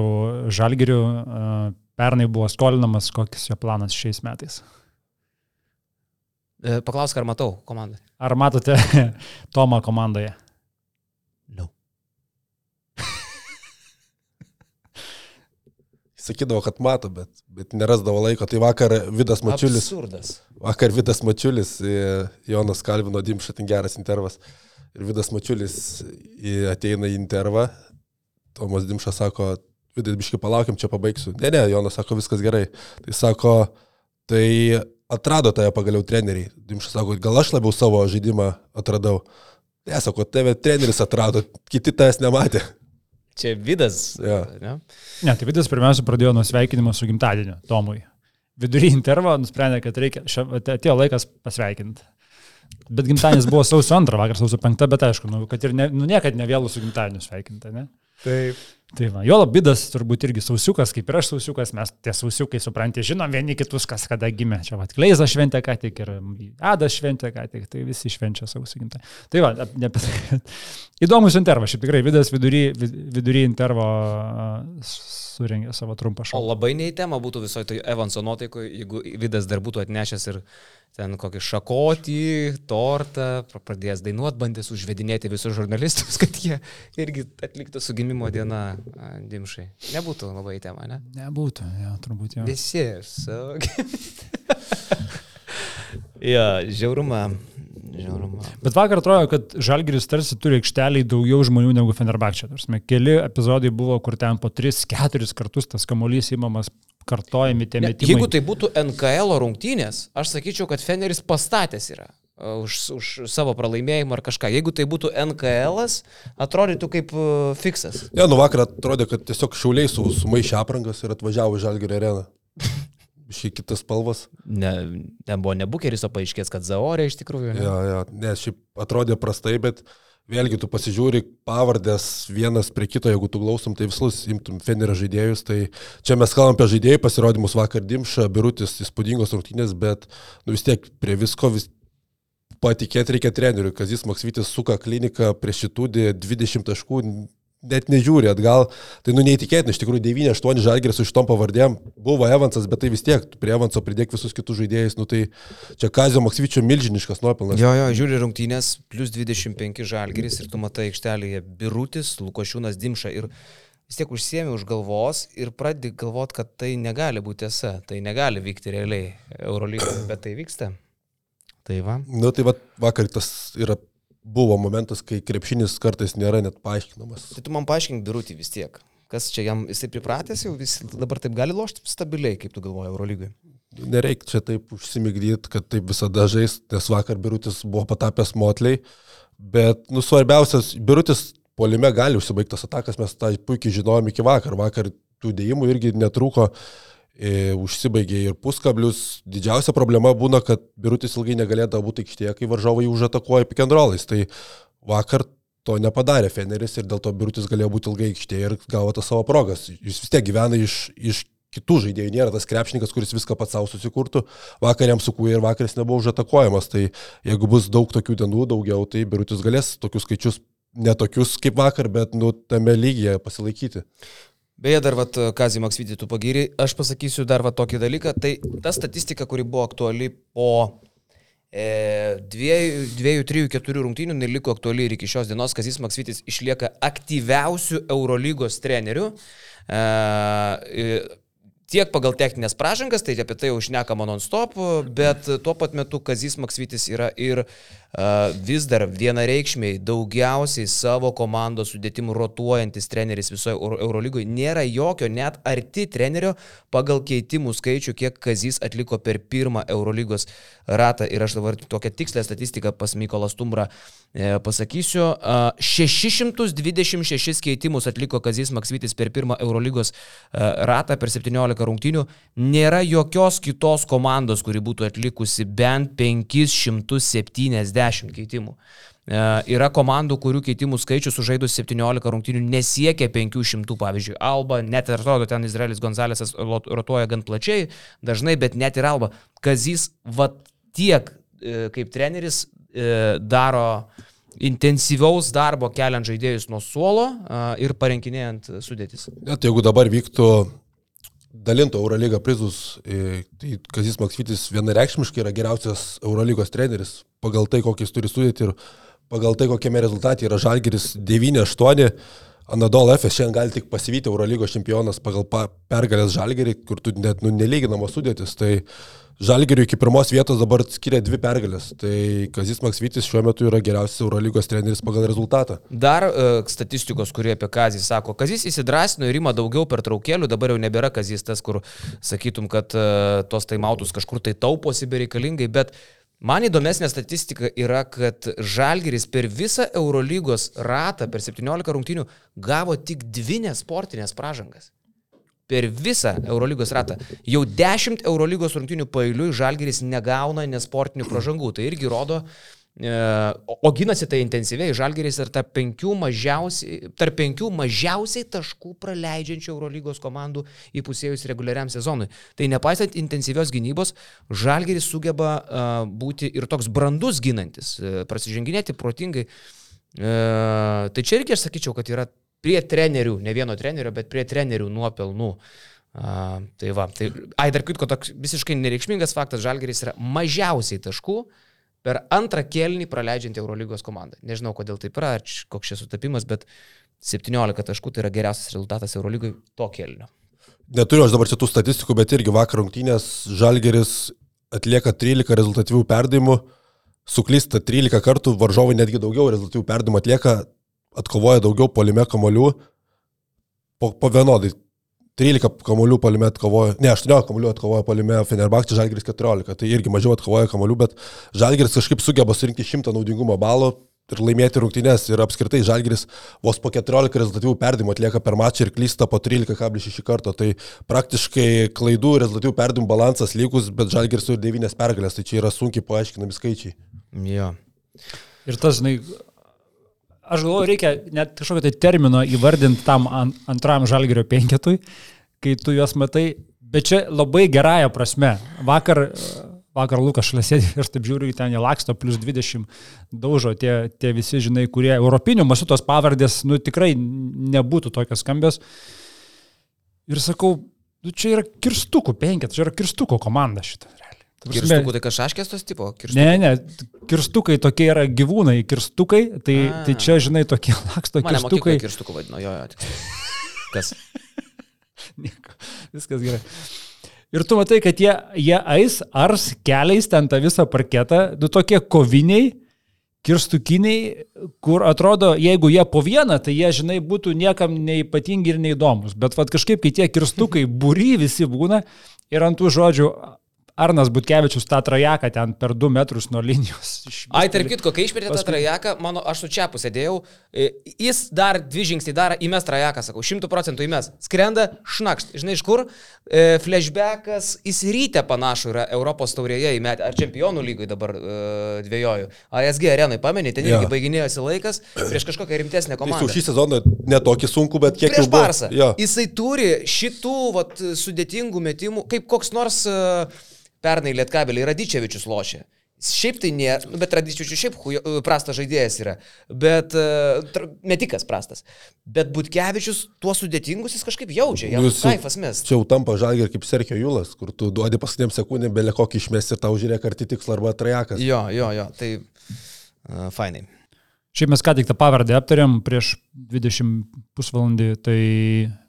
Žalgiriu. Uh, Pernai buvo skolinamas, koks jo planas šiais metais. E, paklausk, ar matau komandą. Ar matote <laughs> Tomą komandoje? No. <laughs> Sakydavo, kad mato, bet, bet nerasdavo laiko. Tai vakar Vidas Mačiulis. Absurdas. Vakar Vidas Mačiulis, Jonas Kalvino Dimšą, ten geras intervas. Ir Vidas Mačiulis ateina į intervą. Tomas Dimšas sako, vidai biškai palaukiam, čia pabaigsiu. Ne, ne, Jonas sako, viskas gerai. Tai sako, tai atrado tave pagaliau treneriai. Dimšas sako, gal aš labiau savo žaidimą atradau. Ne, sako, tave treneris atrado, kiti tavęs nematė. Čia Vidas. Ja. Ne? ne, tai Vidas pirmiausia pradėjo nuo sveikinimo su gimtadieniu Tomui. Vidury intervo nusprendė, kad reikia, šia, atėjo laikas pasveikinti. Bet gimtadienis buvo sausio antrą, vakar sausio penktą, bet aišku, nu, kad ir ne, nu, niekad nevėlų su gimtadieniu sveikinti, ne? Taip. Tai va, jo labidas turbūt irgi sausiukas, kaip ir aš sausiukas, mes tie sausiukai, suprantate, žinom vieni kitus, kas kada gimė. Čia va, Kleiza šventė ką tik ir Adas šventė ką tik, tai visi švenčia sausį gimtą. Tai va, ne. <laughs> Įdomus intervas, šiaip tikrai vidas vidury, vidury intervo surengė savo trumpą šou. O labai nei tema būtų visoje tai Evanso nuotaikoje, jeigu vidas dar būtų atnešęs ir ten kokį šakotį, tortą, pradėjęs dainuot, bandęs užvedinėti visus žurnalistus, <laughs> kad jie irgi atliktų su gimimo diena dimšai. Nebūtų labai tema, ne? Nebūtų, jo, turbūt jau. Visi su <laughs> Jo, žiaurumą. Žiaurumą. Bet vakar atrodo, kad Žalgiris tarsi turi aikšteliai daugiau žmonių negu Fenerbakčia. Keli epizodai buvo, kur ten po 3-4 kartus tas kamuolys įmamas kartojami tie ne, metimai. Jeigu tai būtų NKL rungtynės, aš sakyčiau, kad Feneris pastatęs yra uh, už, už savo pralaimėjimą ar kažką. Jeigu tai būtų NKL, atrodytų kaip uh, fiksas. Ne, nu vakar atrodė, kad tiesiog šiauliai su, sumaišė aprangas ir atvažiavo į Žalgirio areną. <laughs> Šį kitas spalvas. Ne, ten buvo ne bukeris, o paaiškės, kad Zaorė iš tikrųjų. Ne? Ja, ja, ne, šiaip atrodė prastai, bet Vėlgi tu pasižiūri pavardės vienas prie kito, jeigu tu glausom, tai visus imtum Fenerio žaidėjus. Tai čia mes kalbam apie žaidėjų pasirodymus vakar Dimša, Birutis, įspūdingos rungtynės, bet nu, vis tiek prie visko vis patikėti reikia treneriui. Kazis Maksvitis suka kliniką prieš šitų 20 taškų, net nežiūri atgal. Tai nu neįtikėtina, iš tikrųjų 9-8 žalgeris su šitom pavardėm buvo Evansas, bet tai vis tiek prie Evanso pridėk visus kitus žaidėjus, nu tai čia Kazio Maksvyčio milžiniškas nuopelnas. Jo, jo, žiūri rungtynės, plus 25 žalgeris ir tu matai aikštelėje Birutis, Lukošiūnas Dimša ir vis tiek užsiemi už galvos ir pradedi galvoti, kad tai negali būti tiesa, tai negali vykti realiai Eurolygoje, bet tai vyksta. Tai va. Nu tai va, vakar tas yra buvo momentas, kai krepšinis kartais nėra net paaiškinamas. Tai tu man paaiškink birutį vis tiek. Kas čia jam, jisai pripratęs jau vis, dabar taip gali lošti stabiliai, kaip tu galvoji, Eurolygai? Nereikia čia taip užsimigdyti, kad taip visada žais, nes vakar birutis buvo patapęs motliai, bet, nu, svarbiausias, birutis polime gali užsibaigtas atakas, mes tą puikiai žinojom iki vakar, vakar tų dėjimų irgi netrūko. E, užsibaigė ir puskablius. Didžiausia problema būna, kad Birutis ilgai negalėdavo būti aikštėje, kai varžovai užatakuoja pikendrolais. Tai vakar to nepadarė Feneris ir dėl to Birutis galėjo būti ilgai aikštėje ir gavo tas savo progas. Jis vis tiek gyvena iš, iš kitų žaidėjų, nėra tas krepšininkas, kuris viską pats savo susikurtų. Vakar jam sukūrė ir vakaras nebuvo užatakuojamas. Tai jeigu bus daug tokių dienų daugiau, tai Birutis galės tokius skaičius, netokius kaip vakar, bet nu, tame lygyje pasilaikyti. Beje, dar vat, Kazį Maksvitį tu pagyri, aš pasakysiu dar vat, tokį dalyką, tai ta statistika, kuri buvo aktuali po e, dviejų, dviejų, trijų, keturių rungtynių, neliko aktuali ir iki šios dienos, Kazis Maksvitis išlieka aktyviausių Eurolygos trenerių. E, tiek pagal techninės pražangas, tai apie tai jau šnekama non-stop, bet tuo pat metu Kazis Maksvitis yra ir vis dar vienareikšmiai daugiausiai savo komandos sudėtimų rotuojantis treneris visoje Eurolygoje. Nėra jokio net arti trenerio pagal keitimų skaičių, kiek Kazis atliko per pirmą Eurolygos ratą. Ir aš dabar tokią tikslę statistiką pas Mykolas Tumbrą e, pasakysiu. Uh, 626 keitimus atliko Kazis Maksvitis per pirmą Eurolygos uh, ratą per 17 15 rungtynių, nėra jokios kitos komandos, kuri būtų atlikusi bent 570 keitimų. E, yra komandų, kurių keitimų skaičius sužaidus 17 rungtynių nesiekia 500, pavyzdžiui, Alba, net ir atrodo, ten Izraelis Gonzalesas rotuoja gan plačiai, dažnai, bet net ir Alba. Kazys va tiek e, kaip treneris e, daro intensyvaus darbo keliant žaidėjus nuo suolo ir parenkinėjant sudėtis. Net jeigu dabar vyktų dalintų Eurolygą prizus, e, tai Kazis Maksvitis vienareikšmiškai yra geriausias Eurolygos treneris pagal tai, kokį jis turi sudėti ir pagal tai, kokiame rezultate yra Žalgeris 9-8. Anadol Efes šiandien gali tik pasivyti Eurolygos čempionas pagal pergalės Žalgerį, kur tu net nu, nelyginamos sudėtis. Tai uh, Žalgiriui iki pirmos vietos dabar skiria dvi pergalės. Tai Kazis Maksvitis šiuo metu yra geriausias Eurolygos treneris pagal rezultatą. Dar uh, statistikos, kurie apie Kazį sako. Kazis įsidrasino ir ima daugiau per traukėlių, dabar jau nebėra Kazis tas, kur sakytum, kad uh, tos taimautus kažkur tai tauposi bereikalingai, bet Man įdomesnė statistika yra, kad Žalgeris per visą Eurolygos ratą, per 17 rungtynių, gavo tik dvi nesportinės pražangas per visą Eurolygos ratą. Jau 10 Eurolygos rungtynių pailiui Žalgeris negauna nesportinių pražangų. Tai irgi rodo, E, o ginasi tai intensyviai, Žalgeris ir tarp penkių mažiausiai, tarp penkių mažiausiai taškų praleidžiančių Eurolygos komandų įpusėjus reguliariam sezonui. Tai nepaisant intensyvios gynybos, Žalgeris sugeba uh, būti ir toks brandus ginantis, uh, prasiženginėti protingai. Tai čia irgi aš sakyčiau, kad yra prie trenerių, ne vieno trenerio, bet prie trenerių nuopelnų. Uh, tai va, tai, ai dar kitko, toks visiškai nereikšmingas faktas, Žalgeris yra mažiausiai taškų per antrą kelnį praleidžianti Eurolygos komanda. Nežinau, kodėl taip yra, koks čia sutapimas, bet 17 taškų tai yra geriausias rezultatas Eurolygui to kelnio. Neturiu aš dabar čia tų statistikų, bet irgi vakar rungtynės Žalgeris atlieka 13 rezultatyvių perdavimų, suklysta 13 kartų, varžovai netgi daugiau rezultatyvių perdavimų atlieka, atkovoja daugiau polime kamolių, po, po vienodai. 13 kamolių palime atkovojo, ne, 18 kamolių atkovojo palime Fenerbakčia, Žalgiris 14, tai irgi mažiau atkovojo kamolių, bet Žalgiris kažkaip sugeba surinkti 100 naudingumo balų ir laimėti rungtynės ir apskritai Žalgiris vos po 14 rezultatyvų perdimų atlieka per mačą ir klysta po 13,6 karto, tai praktiškai klaidų rezultatyvų perdimų balansas lygus, bet Žalgiris turi 9 pergalės, tai čia yra sunkiai paaiškinami skaičiai. Jo. Ir tas, žinai, aš galvoju, reikia net kažkokio tai termino įvardinti tam antram žalgerio penketui, kai tu juos matai, bet čia labai gerąją prasme. Vakar, vakar Lukas šlėsėdė ir taip žiūriu, ten jie laksto, plus 20 daužo tie, tie visi, žinai, kurie europinių masų tos pavardės, nu tikrai nebūtų tokios skambios. Ir sakau, nu, čia yra kirstukų penket, čia yra kirstukų komanda šitą. Kirstukų tai kažkaškės tos tipo? Kirstukai. Ne, ne, kirstukai tokie yra gyvūnai, kirstukai, tai, A. tai čia, žinai, tokie <laughs> laksto Mane kirstukai. Kirstukų vadino, jo, jo, tik. <laughs> Kas? Nieko, viskas gerai. Ir tu matai, kad jie, jie eis ars keliais ten tą visą parketą, du tokie koviniai, kirstukiniai, kur atrodo, jeigu jie po vieną, tai jie, žinai, būtų niekam neipatingi ir neįdomus. Bet vad kažkaip, kai tie kirstukai <laughs> būry visi būna ir ant tų žodžių Arnas Butkevičius tą trajeką ten per 2 metrus nuo linijos. <laughs> Ai, tarp kitko, kai išpirė tą trajeką, mano, aš su čia pusėdėjau, e, jis dar dvi žingsnį daro, įmes trajeką, sakau, 100 procentų įmes. Skrenda, šnakšt. Žinai, iš kur? E, flashbackas įsirytę panašu yra Europos taurėje įmetę, ar čempionų lygai dabar e, dviejoju. ASG arenai, pamenė, ten irgi ja. baiginėjosi laikas prieš kažkokią rimtesnę komandą. Tai šį sezoną netokį sunku, bet kiek prieš Barsą. Ja. Jisai turi šitų vat, sudėtingų metimų, kaip koks nors uh, Pernai Lietkabelį Radičevičius lošė. Šiaip tai ne, nu, bet Radičevičius šiaip hujo, prastas žaidėjas yra, bet uh, metikas prastas. Bet Butkevičius tuo sudėtingus jis kažkaip jaučia, jam Jūs, kaifas mes. Čia jau tampa žalgiai kaip Serkio Julas, kur tu duodi paskutiniam sekundėm belė kokį išmesti ir tau žiūrėk arti tikslą arba trajekas. Jo, jo, jo, tai uh, fainai. Šiaip mes ką tik tą pavardę aptarėm prieš 20 pusvalandį, tai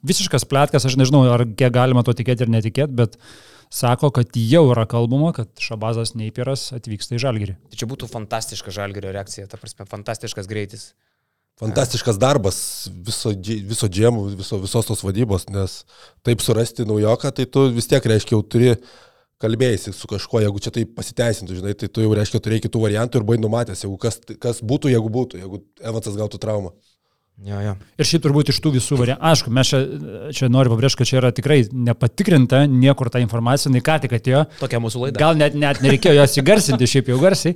visiškas plėtkas, aš nežinau, ar kiek galima to tikėti ir netikėti, bet uh, sako, kad jau yra kalbama, kad Šabazas Neipiras atvyksta į Žalgirį. Tai čia būtų fantastiška Žalgirio reakcija, ta prasme, fantastiškas greitis. Fantastiškas darbas viso, viso džemų, viso, visos tos vadybos, nes taip surasti naujoką, tai tu vis tiek reiškia jau turi kalbėjęs su kažkuo, jeigu čia tai pasiteisintų, žinai, tai tu jau reiškia turėjai kitų variantų ir buvai numatęs, jeigu kas, kas būtų, jeigu būtų, jeigu Evansas gautų traumą. Jo, jo. Ir šiaip turbūt iš tų visų variantų, aišku, mes čia, čia noriu pabrėžti, kad čia yra tikrai nepatikrinta, niekur ta informacija, nei ką tik atėjo. Tokia mūsų laida. Gal net, net nereikėjo jos įgarsinti, šiaip jau garsiai,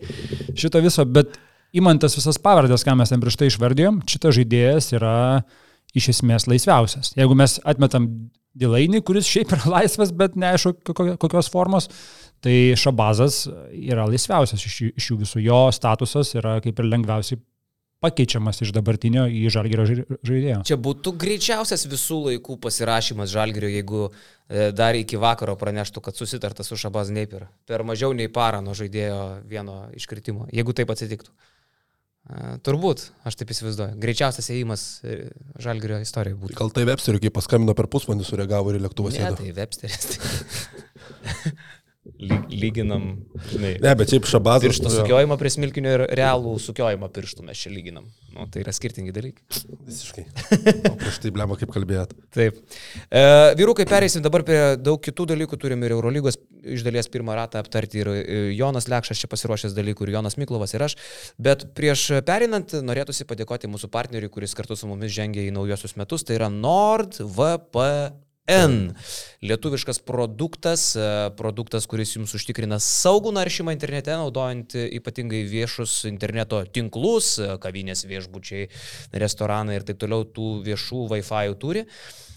šito viso, bet įmantas visas pavardės, ką mes ten prieš tai išvardėjom, šitas žaidėjas yra iš esmės laisviausias. Jeigu mes atmetam Dilainį, kuris šiaip yra laisvas, bet neaišku kokios formos, tai Šabazas yra laisviausias iš, iš jų visų. Jo statusas yra kaip ir lengviausiai pakeičiamas iš dabartinio į žalgerio žaidėjo. Čia būtų greičiausias visų laikų pasirašymas žalgerio, jeigu e, dar iki vakaro praneštų, kad susitarta su Šabaz Neiper. Per mažiau nei parą nuo žaidėjo vieno iškritimo, jeigu taip atsitiktų. E, turbūt, aš taip įsivaizduoju. Greičiausias įėjimas e, žalgerio istorijoje būtų. Gal tai Websteriu, kai paskambino per pusvalandį, sureagavo ir lėktuvas. Ne, tai Websteris. <laughs> lyginam, žinai. Ne, bet šiaip šabatas. Pirštų sukiojimą prie smilkinio ir realų sukiojimą pirštų mes čia lyginam. Nu, tai yra skirtingi dalykai. Visiškai. Prieš tai blemo kaip kalbėjot. Taip. E, vyrukai, pereisim dabar prie daug kitų dalykų. Turim ir Eurolygos iš dalies pirmą ratą aptarti ir e, Jonas Lekšas čia pasiruošęs dalykų ir Jonas Miklovas ir aš. Bet prieš perinant norėtųsi padėkoti mūsų partneriui, kuris kartu su mumis žengia į naujosius metus. Tai yra NordVPN. N. Lietuviškas produktas, e, produktas, kuris jums užtikrina saugų naršymą internete, naudojant ypatingai viešus interneto tinklus, e, kavinės viešbučiai, restoranai ir taip toliau tų viešų Wi-Fi turi.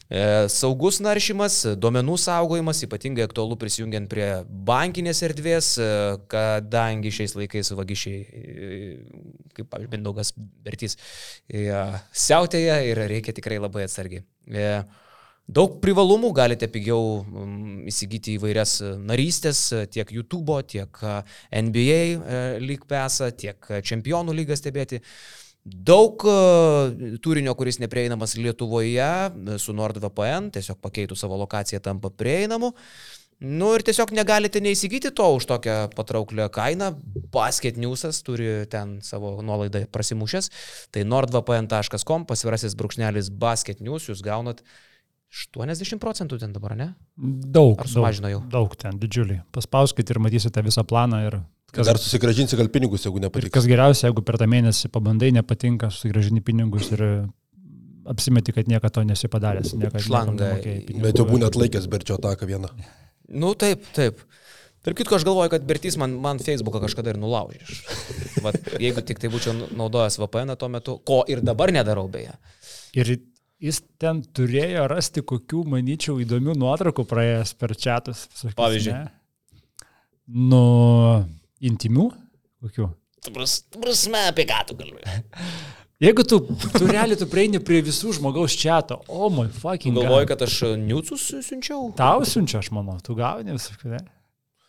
E, saugus naršymas, duomenų saugojimas, ypatingai aktualu prisijungiant prie bankinės erdvės, kadangi šiais laikais vagišiai, kaip pavyzdžiui, Mindaugas Bertys, siautėja ir reikia tikrai labai atsargiai. Daug privalumų galite pigiau įsigyti įvairias narystės, tiek YouTube, tiek NBA lyg pesą, tiek Čempionų lygą stebėti. Daug e, turinio, kuris neprieinamas Lietuvoje e, su NordVPN, tiesiog pakeitų savo lokaciją tampa prieinamu. Nu ir tiesiog negalite neįsigyti to už tokią patrauklią kainą. Basket Newsas turi ten savo nuolaidą prasimušęs. Tai nordvpn.com pasvirasis brūkšnelis Basket News, jūs gaunat 80 procentų ten dabar, ne? Daug. Ar sumažino jau? Daug ten, didžiuliai. Paspauskite ir matysite visą planą ir Kas, Dar susigražinsi gal pinigus, jeigu nepatiks. Kas geriausia, jeigu per tą mėnesį pabandai, nepatinka, susigražini pinigus ir apsimeti, kad niekada to nesipadaręs. Šlanga. Bet jau būna atlaikęs berčio ataką vieną. Nu taip, taip. Per kitko, aš galvoju, kad Bertys man, man Facebooką kažkada ir nulaužė. Vat, jeigu tik tai būčiau naudojęs VPN tuo metu, ko ir dabar nedarau beje. Ir jis ten turėjo rasti kokių, manyčiau, įdomių nuotraukų praėjęs per čatus. Pavyzdžiui. Ne? Nu, Intimių? Kokių? Prasme, apie ką tu kalbėjai? <laughs> Jeigu tu, tu realiai tu prieini prie visų žmogaus čato, o oh my fucking. Galvoju, kad aš niucus siunčiau? Tau siunčiu, aš manau, tu gauni visą.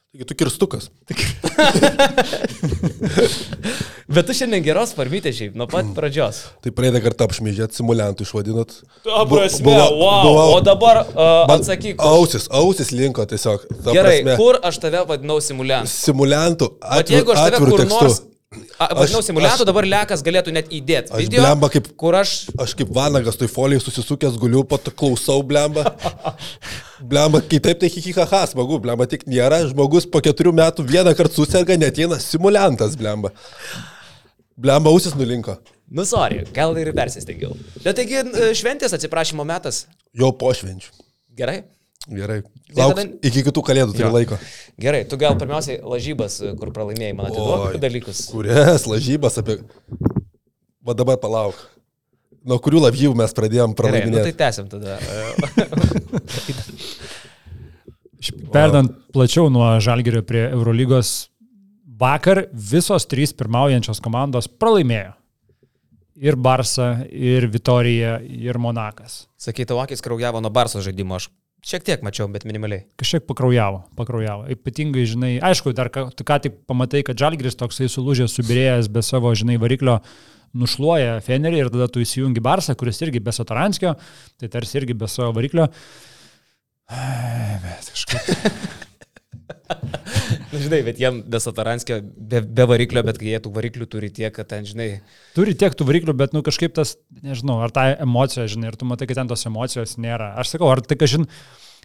Taigi tu kirstukas. <laughs> Bet tu šiandien geros farmytė šiaip, nuo pat pradžios. Tai praeitą kartą apšmyžėt, simuliantų išvadinot. Tuo prasme, buvo, wow. buvo, o dabar uh, atsakyk. Ausis, ausis linko tiesiog. Gerai, prasme, kur aš tave vadinau simuliantu? Simuliantu. Bet jeigu aš tave kur tekstu. nors Vadinau, simuliantų dabar lekas galėtų net įdėti. Aš video, blemba kaip, kur aš... Aš kaip vanagas toj folijai susisukęs guliu, pat klausau blemba. blemba, kitaip tai hihihaha, smagu, blemba tik nėra. Žmogus po keturių metų vieną kartą susirga, net eina simuliantas, blemba. Blemba, ausis nulinko. Nu, sorry, gal ir persistengiau. Bet taigi šventės atsiprašymo metas. Jo po švenčių. Gerai. Gerai. Lauk, tada... Iki kitų kalėdų turi laiko. Gerai, tu gal pirmiausiai lažybas, kur pralaimėjai, man atiduok dalykus. Kurias lažybas apie... Va dabar palauk. Nuo kurių lažybų mes pradėjom pralaiminėti? Gerai, nu, tai tęsiam tada. <laughs> Perdant plačiau nuo Žalgerio prie Eurolygos, vakar visos trys pirmaujančios komandos pralaimėjo. Ir Barsa, ir Vitorija, ir Monakas. Sakai, tavo akis kraujavo nuo Barso žaidimo, aš Šiek tiek mačiau, bet minimaliai. Kažkiek pakraujavo, pakraujavo. Ypatingai, žinai, aišku, dar ką, ką tik pamatai, kad Žalgris toksai sulūžęs, subirėjęs be savo, žinai, variklio nušluoja Fenerį ir tada tu įsijungi Barsą, kuris irgi be Satoranskio, tai tarsi irgi be savo variklio. Bet kažkaip. Na, žinai, bet jiem be Sataranskio, be, be variklio, bet kai jie tų variklių turi tiek, kad ten, žinai. Turi tiek tų variklių, bet, nu, kažkaip tas, nežinau, ar ta emocija, žinai, ir tu matai, kad ten tos emocijos nėra. Aš sakau, ar tai, kažin,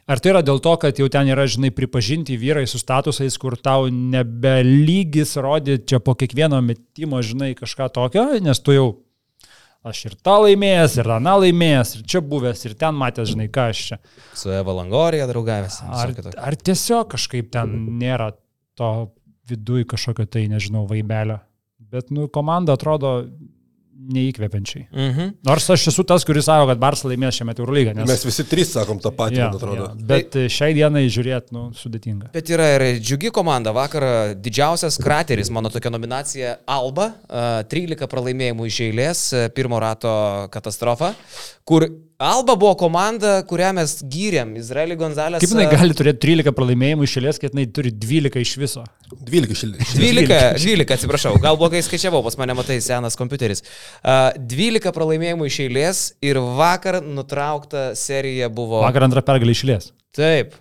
ar tai yra dėl to, kad jau ten yra, žinai, pripažinti vyrai su statusais, kur tau nebelygis rodyti čia po kiekvieno metimo, žinai, kažką tokio, nes tu jau Aš ir tą laimėjęs, ir aną laimėjęs, ir čia buvęs, ir ten matęs, žinai, ką aš čia. Su Eva Langorija draugavęs. Ar, ar tiesiog kažkaip ten nėra to viduje kažkokio tai, nežinau, vaibelio. Bet, nu, komanda atrodo neįkvepiančiai. Mhm. Nors aš esu tas, kuris sako, kad Barsas laimės šiame Eurolygą. Nes... Mes visi trys sakom tą patį, ja, man atrodo. Ja. Bet tai... šiai dienai žiūrėti, nu, sudėtinga. Bet yra ir džiugi komanda. Vakar didžiausias krateris, mano tokia nominacija Alba, 13 pralaimėjimų iš eilės, pirmo rato katastrofa, kur Alba buvo komanda, kurią mes gyrėm. Izraelį Gonzalės. Kaip jinai gali turėti 13 pralaimėjimų išėlės, kad jinai turi 12 iš viso? 12 išėlės. 12, 12, atsiprašau, gal blogai skaičiavau, pas mane matai senas kompiuteris. Uh, 12 pralaimėjimų išėlės ir vakar nutraukta serija buvo. Vakar antrą pergalę išėlės. Taip.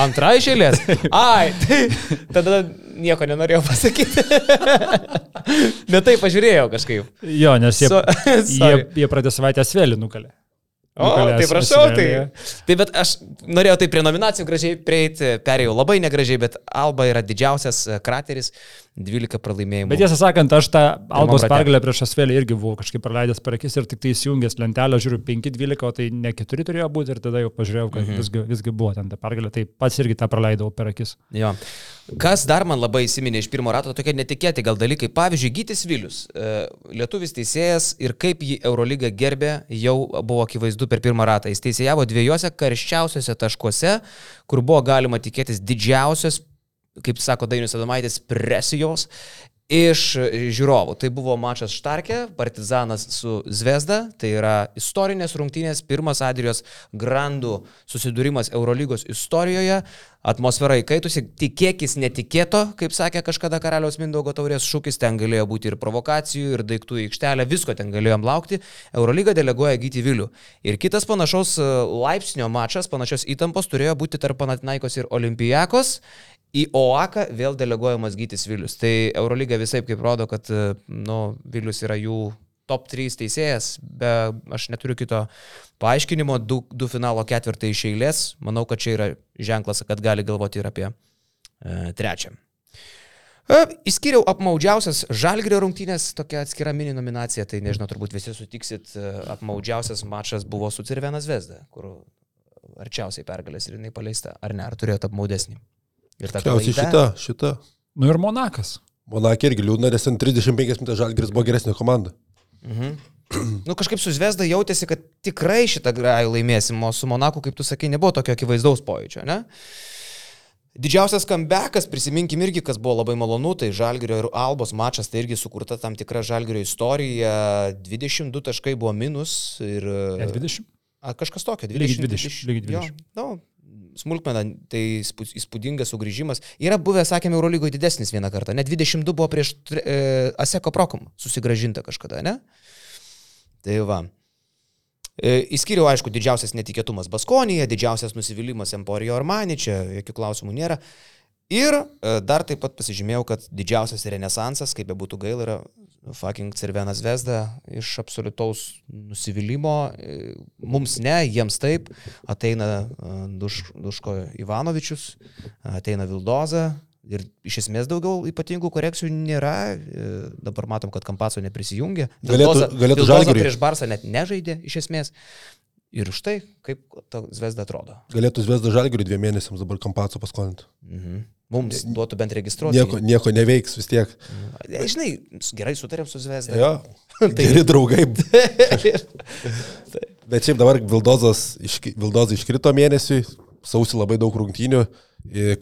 Antra išėlės? Ai, tai <laughs> tada nieko nenorėjau pasakyti. <laughs> Bet tai pažiūrėjau kažkaip. Jo, nes jie, so, <laughs> jie, jie pradėjo savaitę svėlį nukalę. O, tai prašau, tai. Tai bet aš norėjau tai prie nominacijų gražiai prieiti, perėjau labai negražiai, bet Alba yra didžiausias e, krateris. 12 pralaimėjimų. Bet tiesą sakant, aš tą Albos pergalę prieš Asvelį irgi buvau kažkaip praleidęs per akis ir tik tai įsijungęs lentelę, žiūriu 5-12, o tai ne 4 turėjo būti ir tada jau pažiūrėjau, kad mhm. visgi, visgi buvo ten ta pergalė, tai pats irgi tą praleidau per akis. Jo. Kas dar man labai įsiminė iš pirmo rato, tokie netikėti gal dalykai. Pavyzdžiui, Gytis Vilius, e, lietuvis teisėjas ir kaip jį Eurolyga gerbė, jau buvo akivaizdu per pirmą ratą. Jis teisėjavo dviejose karščiausiose taškuose, kur buvo galima tikėtis didžiausios kaip sako Dainius Adomaitis, presijos iš žiūrovų. Tai buvo mačas Štarkė, Partizanas su Zvezda, tai yra istorinės rungtynės, pirmas Adrijos grandų susidūrimas Eurolygos istorijoje, atmosfera įkaitusi, tikėkis netikėto, kaip sakė kažkada karaliaus Mindaugo taurės šūkis, ten galėjo būti ir provokacijų, ir daiktų į aikštelę, visko ten galėjom laukti, Eurolyga deleguoja Gyti Vilių. Ir kitas panašaus e, laipsnio mačas, panašios įtampos turėjo būti tarp Panatinaikos ir Olimpijakos. Į OAKą vėl deleguojamas Gytis Vilius. Tai Eurolyga visai kaip rodo, kad nu, Vilius yra jų top 3 teisėjas, bet aš neturiu kito paaiškinimo, du, du finalo ketvirtai iš eilės, manau, kad čia yra ženklas, kad gali galvoti ir apie e, trečią. E, Įskyriau apmaudžiausias Žalgrio rungtynės, tokia atskira mini nominacija, tai nežinau, turbūt visi sutiksit, e, apmaudžiausias mačas buvo su Cirvenas Vesda, kur arčiausiai pergalės ir jinai paleista, ar ne, ar turėjote apmaudesnį? Ir ta klaida. Šita, šita. Nu ir Monakas. Monakė irgi liūdna, nes ten 35 minutės Žalgiris buvo geresnė komanda. Mhm. nu kažkaip su Zvezda jautėsi, kad tikrai šitą grajų laimėsim, o su Monaku, kaip tu sakai, nebuvo tokio akivaizdaus pojūčio, ne? Didžiausias comeback'as, prisiminkim irgi, kas buvo labai malonu, tai Žalgirio ir Albos mačas, tai irgi sukurta tam tikra Žalgirio istorija, 22 taškai buvo minus ir... Ne 20? A, kažkas tokio, 20. Lygiai 20. 20. Lygiai 20. Jo, no, smulkmena, tai įspūdingas sugrįžimas. Yra buvę, sakėme, Eurolygoje didesnis vieną kartą. Net 22 buvo prieš e, Aseko Prokom susigražinta kažkada, ne? Tai va. E, Įskyriau, aišku, didžiausias netikėtumas Baskonėje, didžiausias nusivylimas Emporijo Armani, čia jokių klausimų nėra. Ir e, dar taip pat pasižymėjau, kad didžiausias renesansas, kaip be būtų gaila, yra fucking Cervenas Vesda iš absoliutaus nusivylimos, mums ne, jiems taip, ateina Duš, Duško Ivanovičius, ateina Vildoza. Ir iš esmės daugiau ypatingų korekcijų nėra. E, dabar matom, kad Kampaso neprisijungė. Galėtų, galėtų Žalgirį. prieš Barsą net nežaidė iš esmės. Ir štai, kaip ta Zvezda atrodo. Galėtų Zvezda Žalgirį dviem mėnesiams dabar Kampaso paskolinti. Mhm. Mums duotų bent registruoti. Nieko, nieko neveiks vis tiek. Ja, mhm. žinai, gerai sutarėm su Zvezda. Jo, <laughs> tai geri draugai. <laughs> Bet šiaip dabar Vildozas, iški, Vildozas iškrito mėnesiui, sausi labai daug rungtynių,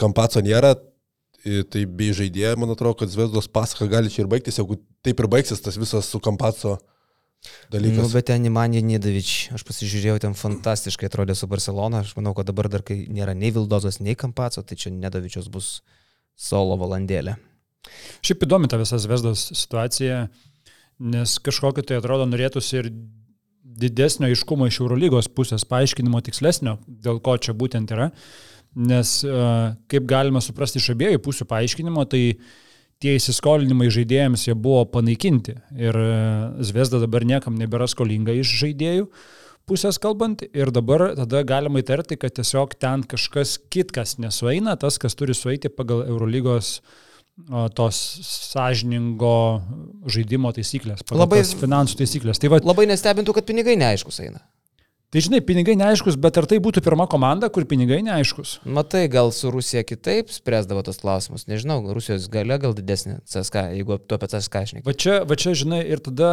Kampaco nėra, tai bei žaidėjai, man atrodo, kad Zvezdos pasaka gali čia ir baigtis, jeigu taip ir baigsis tas visas su Kampaco dalykas. Nu, bet ten Imanė Nidavič, aš pasižiūrėjau, ten fantastiškai atrodė su Barcelona. Aš manau, kad dabar dar, kai nėra nei Vildozas, nei Kampaco, tai čia Nidavičios bus solo valandėlė. Šiaip įdomi ta visa Zvezdos situacija, nes kažkokio tai atrodo norėtųsi ir didesnio aiškumo iš Eurolygos pusės, paaiškinimo tikslesnio, dėl ko čia būtent yra. Nes kaip galima suprasti iš abiejų pusių paaiškinimo, tai uh, tie įsiskolinimai žaidėjams jie buvo panaikinti ir e, Zvezda dabar niekam nebėra skolinga iš žaidėjų pusės kalbant ir dabar tada galima įtarti, kad tiesiog ten kažkas kitkas nesueina, tas, kas turi sueiti pagal Eurolygos tos sąžiningo žaidimo taisyklės, pagal labai, finansų taisyklės. Tai va, labai nestebintų, kad pinigai neaiškus eina. Tai žinai, pinigai neaiškus, bet ar tai būtų pirma komanda, kur pinigai neaiškus? Matai, gal su Rusija kitaip spręsdavo tos klausimus. Nežinau, Rusijos galia gal didesnė CSK, jeigu tu apie CSK žinai. Va čia, va čia, žinai, ir tada,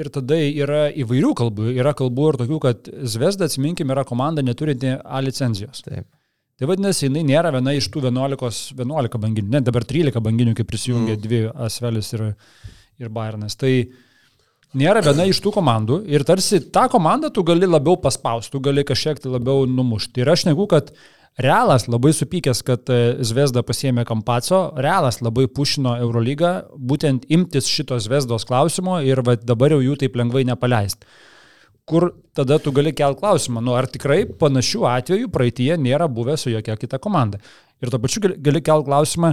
ir tada yra įvairių kalbų. Yra kalbų ir tokių, kad Zvezda, atsiminkim, yra komanda neturinti A licenzijos. Taip. Tai vadinasi, jinai nėra viena iš tų 11, 11 banginių, ne dabar 13 banginių, kai prisijungė mm. dvi Asvelis ir, ir Bayernas. Tai nėra viena iš tų komandų ir tarsi tą komandą tu gali labiau paspausti, tu gali kažkiek tai labiau numušti. Ir aš negu, kad Realas labai supykęs, kad e, Zvezda pasiemė Kampaco, Realas labai pušino Eurolygą, būtent imtis šito Zvezdos klausimo ir va, dabar jau jų taip lengvai nepaleisti. Kur tada tu gali kelti klausimą, nu ar tikrai panašių atvejų praeitie nėra buvę su jokia kita komanda. Ir to pačiu gali, gali kelti klausimą,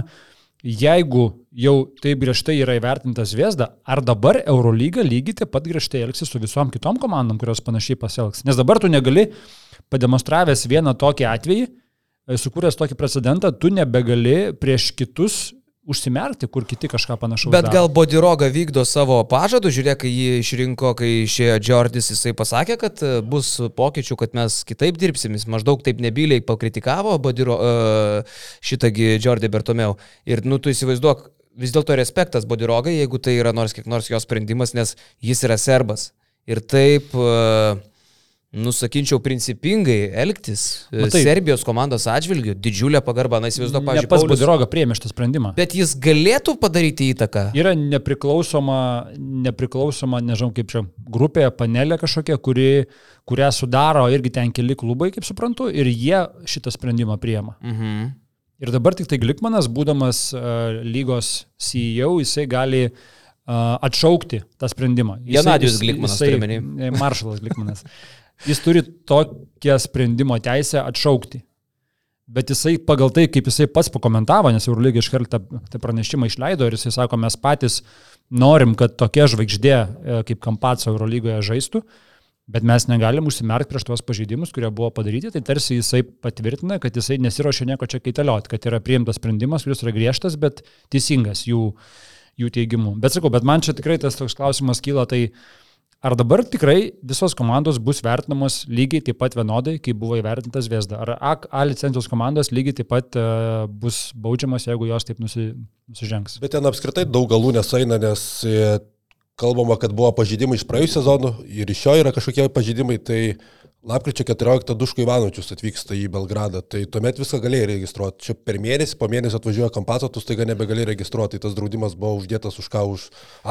jeigu jau taip griežtai yra įvertintas Viesda, ar dabar Eurolyga lygiai taip pat griežtai elgsis su visom kitom komandom, kurios panašiai pasielgs? Nes dabar tu negali, pademonstravęs vieną tokį atvejį, e, sukūręs tokį precedentą, tu nebegali prieš kitus užsimerkti, kur kiti kažką panašaus. Bet gal Bodiroga vykdo savo pažadų, žiūrėk, kai jį išrinko, kai išėjo Džordis, jisai pasakė, kad e, bus pokyčių, kad mes kitaip dirbsim, jis maždaug taip nebyliai pakritikavo Bodiro, uh, šitągi Džordį Bertomeu. Ir, nu, tu įsivaizduok, vis dėlto respektas Bodirogai, jeigu tai yra nors kiek nors jo sprendimas, nes jis yra serbas. Ir taip... Uh, nusakinčiau principingai elgtis Matai, Matai, Serbijos komandos atžvilgių, didžiulę pagarbą, na įsivaizduok, Ne pavyzdžiui, pats Paulius- Bodiroga priėmė šitą sprendimą. Bet jis galėtų padaryti įtaką. Yra nepriklausoma, nepriklausoma, nežinau kaip čia, grupė, panelė kažkokia, kuri, kurią sudaro irgi ten keli klubai, kaip suprantu, ir jie šitą sprendimą priema. Mhm. Ir dabar tik tai Glikmanas, būdamas uh, lygos CEO, jisai gali uh, atšaukti tą sprendimą. Jisai- Genadijus jis- Glikmanas, jisai- e, Maršalas Glikmanas. <laughs> Jis turi tokią sprendimo teisę atšaukti. Bet jisai pagal tai, kaip jisai pats pakomentavo, nes Eurolyga iš karto tą, tą pranešimą išleido ir jisai sako, mes patys norim, kad tokia žvaigždė e, kaip Kampaco Eurolygoje žaistų, bet mes negalim užsimerkti prieš tuos pažeidimus, kurie buvo padaryti, tai tarsi jisai patvirtina, kad jisai nesiuošia nieko čia kaitalioti, kad yra priimtas sprendimas, kuris yra griežtas, bet teisingas jų, jų teigimu. Bet sakau, bet man čia tikrai tas toks klausimas kyla, tai Ar dabar tikrai visos komandos bus vertinamos lygiai taip pat vienodai, kaip buvo įvertintas Vesda? Ar A, A licencijos komandos lygiai taip pat uh, bus baudžiamas, jeigu jos taip nusi, nusižengs? Bet ten apskritai daug galų nesaina, nes e, kalbama, kad buvo pažydimai iš praėjusių sezonų ir iš šio yra kažkokie pažydimai, tai lapkričio 14 Duško Ivanovičius atvyksta į Belgradą, tai tuomet viską galėjai registruoti. Čia per mėnesį, po mėnesio atvažiuoja kampato, tu staiga nebegalėjai registruoti, tai tas draudimas buvo uždėtas už ką už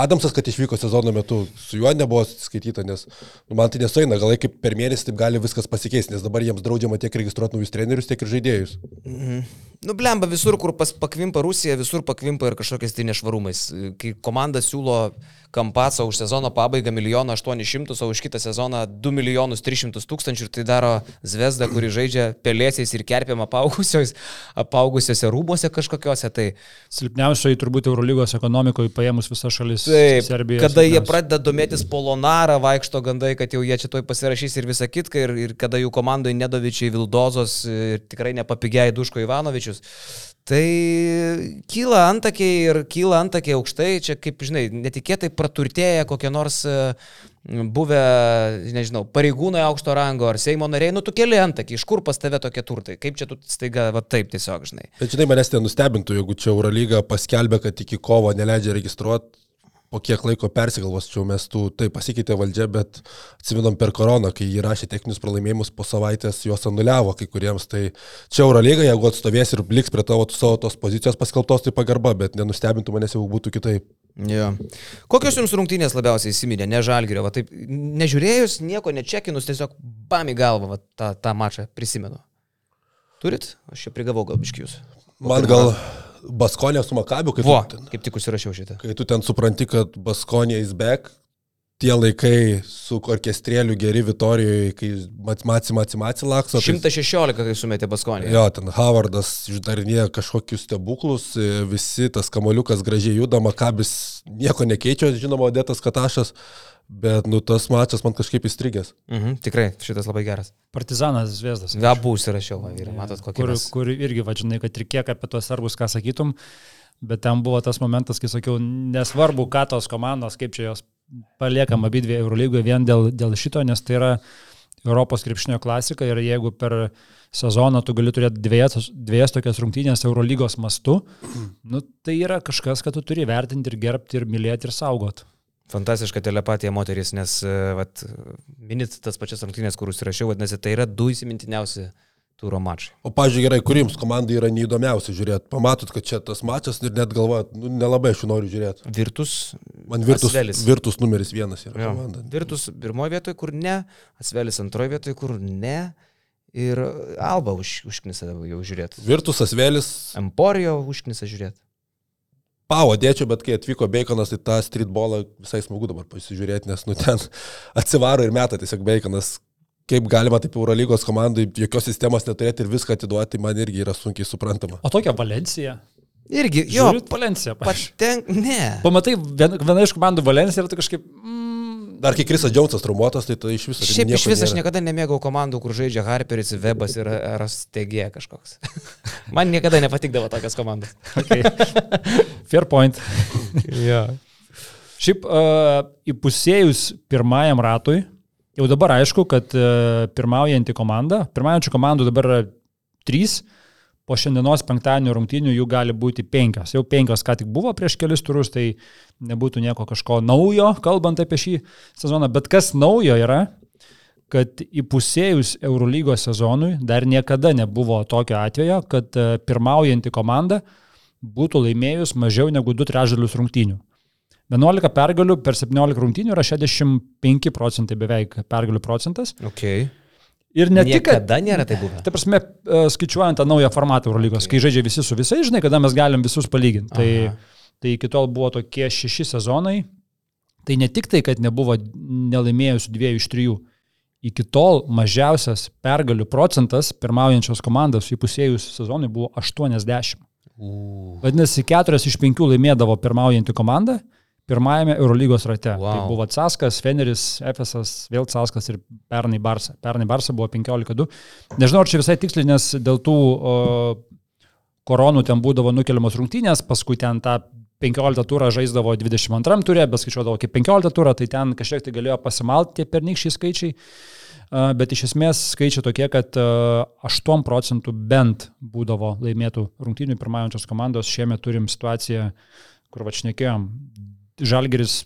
Adamsas, kad išvyko sezono metu, su juo nebuvo skaityta, nes nu, man tai nesuina, gal kaip per mėnesį taip gali viskas pasikeisti, nes dabar jiems draudžiama tiek registruoti naujus trenerius, tiek ir žaidėjus. Nu, blemba, visur, kur pas, pakvimpa Rusija, visur pakvimpa ir kažkokiais tai nešvarumais. Kai komanda siūlo Kampacą už sezono pabaigą 1 800 000, o už kitą sezoną 2 milijonus 300 tūkstančių ir tai daro Zvezda, kuri žaidžia pelėsiais ir kerpėm apaugusiuose rūmose kažkokiuose. Tai Silpniausioji turbūt Eurolygos ekonomikoje paėmus visas šalis. Taip, Serbija. kada jie silpniausia. pradeda domėtis Polonarą, vaikšto gandai, kad jau jie čia toj pasirašys ir visą kitką, ir, ir kada jų komandoje Nedovičiai, Vildozos ir tikrai nepapigiai Duško Ivanovičius. Tai kyla antakiai ir kyla antakiai aukštai, čia kaip žinai, netikėtai praturtėja kokie nors e, buvę, nežinau, pareigūnai aukšto rango ar Seimo nariai, nu tu keli antakiai, iš kur pas tave tokie turtai, kaip čia tu staiga, va taip tiesiog, žinai. Bet žinai, manęs ten nustebintų, jeigu čia Eurolyga paskelbė, kad iki kovo neleidžia registruoti, po kiek laiko persigalvos, čia mes tų, tai pasikeitė valdžia, bet atsiminam per koroną, kai jį rašė techninius pralaimėjimus, po savaitės juos anuliavo kai kuriems, tai čia Eurolyga, jeigu atstovės ir liks prie tavo savo tos pozicijos paskelbtos, tai pagarba, bet nenustebintų manęs, jeigu būtų kitaip. Jo. Kokios jums rungtynės labiausiai įsiminė, ne žalgerio, va taip, nežiūrėjus, nieko nečekinus, tiesiog bam į galvą va, tą, tą mačą prisimenu. Turit? Aš čia prigavau gal biškius. Man gal Baskonė su Makabiu, kai, Vo, kaip tik užsirašiau šitą. kai tu ten supranti, kad Baskonė is back, tie laikai su orkestrėliu geri Vitorijoje, kai Maci Maci Maci lakso. tai- 116, kai sumetė Baskonį. Jo, ten Howardas išdarinėja kažkokius stebuklus, e, visi tas kamoliukas gražiai juda, Makabis nieko nekeičia, žinoma, Odetas Katašas, bet nu tas mačas man kažkaip įstrigęs. Mhm, tikrai, šitas labai geras. Partizanas Zviesdas. Gabų užsirašiau, vyrai, matot, kokie kur, mes. kur irgi, vadžinai, kad ir kiek apie tuos serbus ką sakytum, bet ten buvo tas momentas, kai sakiau, nesvarbu, ką tos komandos, kaip čia jos paliekam abi dvi Eurolygoje vien dėl, dėl šito, nes tai yra Europos krepšinio klasika ir jeigu per sezoną tu gali turėti dviejas, dviejas tokias rungtynės Eurolygos mastu, nu, tai yra kažkas, kad tu turi vertinti ir gerbti ir mylėti ir saugot. Fantastiška telepatija moteris, nes, e, vat, minit tas pačias rungtynės, kur užsirašiau, vadinasi, tai yra du įsimintiniausi turo mačai. O, pažiūrėjau, gerai, kuriems komandai yra neįdomiausia žiūrėti. Pamatot, kad čia tas mačas ir net galvojat, nu, nelabai aš jų noriu žiūrėti. Virtus. Man Virtus, Asvelis. virtus numeris vienas yra Jo. komanda. Virtus pirmoje vietoje, kur ne, Asvelis antroje vietoje, kur ne. Ir Alba už, užknisa jau žiūrėti. Virtusas Vėlis, Emporijo užknisa žiūrėti. pavo dėčiau, bet kai atvyko Baconas, tai tą streetballą visai smagu dabar pasižiūrėti, nes nu ten <laughs> atsivaro ir meta tiesiog Baconas. Kaip galima taip Eurolygos komandai jokios sistemos neturėti ir viską atiduoti, man irgi yra sunkiai suprantama. O tokia Valencija. Irgi, jo, Žiūrit pavyzdžiui. <laughs> patenk, ne. Pamatai, viena, viena iš komandų Valencija tu kažkaip, mm, Dar kai Krisas Džonsas traumuotas, tai tai iš viso. Šiaip iš vis aš niekada nemėgau komandų, kur žaidžia Harperis, Webas ir RSTG kažkoks. <laughs> Man niekada nepatikdavo tokias komandas. <laughs> Okay. Fair point. ja. Šiaip uh, įpusėjus pirmajam ratui, jau dabar aišku, kad uh, pirmaujanti komanda, pirmaujančių komandų dabar yra trys, po šiandienos penktadienio rungtynių jų gali būti penkios. Jau penkios ką tik buvo prieš kelius turus, tai nebūtų nieko kažko naujo, kalbant apie šį sezoną. Bet kas naujo yra, kad įpusėjus Eurolygos sezonui dar niekada nebuvo tokio atvejo, kad e, pirmaujanti komanda būtų laimėjus mažiau negu 2 trečdalius rungtynių. 11 pergalių per 17 rungtynių yra 65 procentai beveik pergalių procentas. Okay. Ir ne tik, kad... Niekada nėra tai buvę. Ta prasme, e, skaičiuojant tą naują formatą Eurolygos, kai žaidžia visi su visais, žinai, kada mes galim visus palyginti. Tai, tai iki tol buvo tokie šeši sezonai. Tai ne tik tai, kad nebuvo nelaimėjusių dviejų iš trijų. Iki tol mažiausias pergalių procentas pirmaujančios komandos įpusėjus sezonui buvo 80. Uh. Vadinasi, keturias iš penkių laimėdavo pirmaujantį komandą pirmajame Eurolygos rate. Wow. Tai buvo Caskas, Feneris, Efesas, vėl Caskas ir pernai Barsa. Pernai Barsa buvo 15-2. Nežinau, ar čia visai tiksliai, nes dėl tų o, koronų ten būdavo nukeliamos rungtynės, paskui ten tą 15 turą žaisdavo 22 turė, bet skaičiuodavo kaip 15 turą, tai ten kažkiek tai galėjo pasimalti tie pernykščiai skaičiai. Bet iš esmės skaičiai tokie, kad 8 procentų bent būdavo laimėtų rungtynių pirmaujančios komandos. Šiemet turim situaciją, kur vačnekėjom, Žalgeris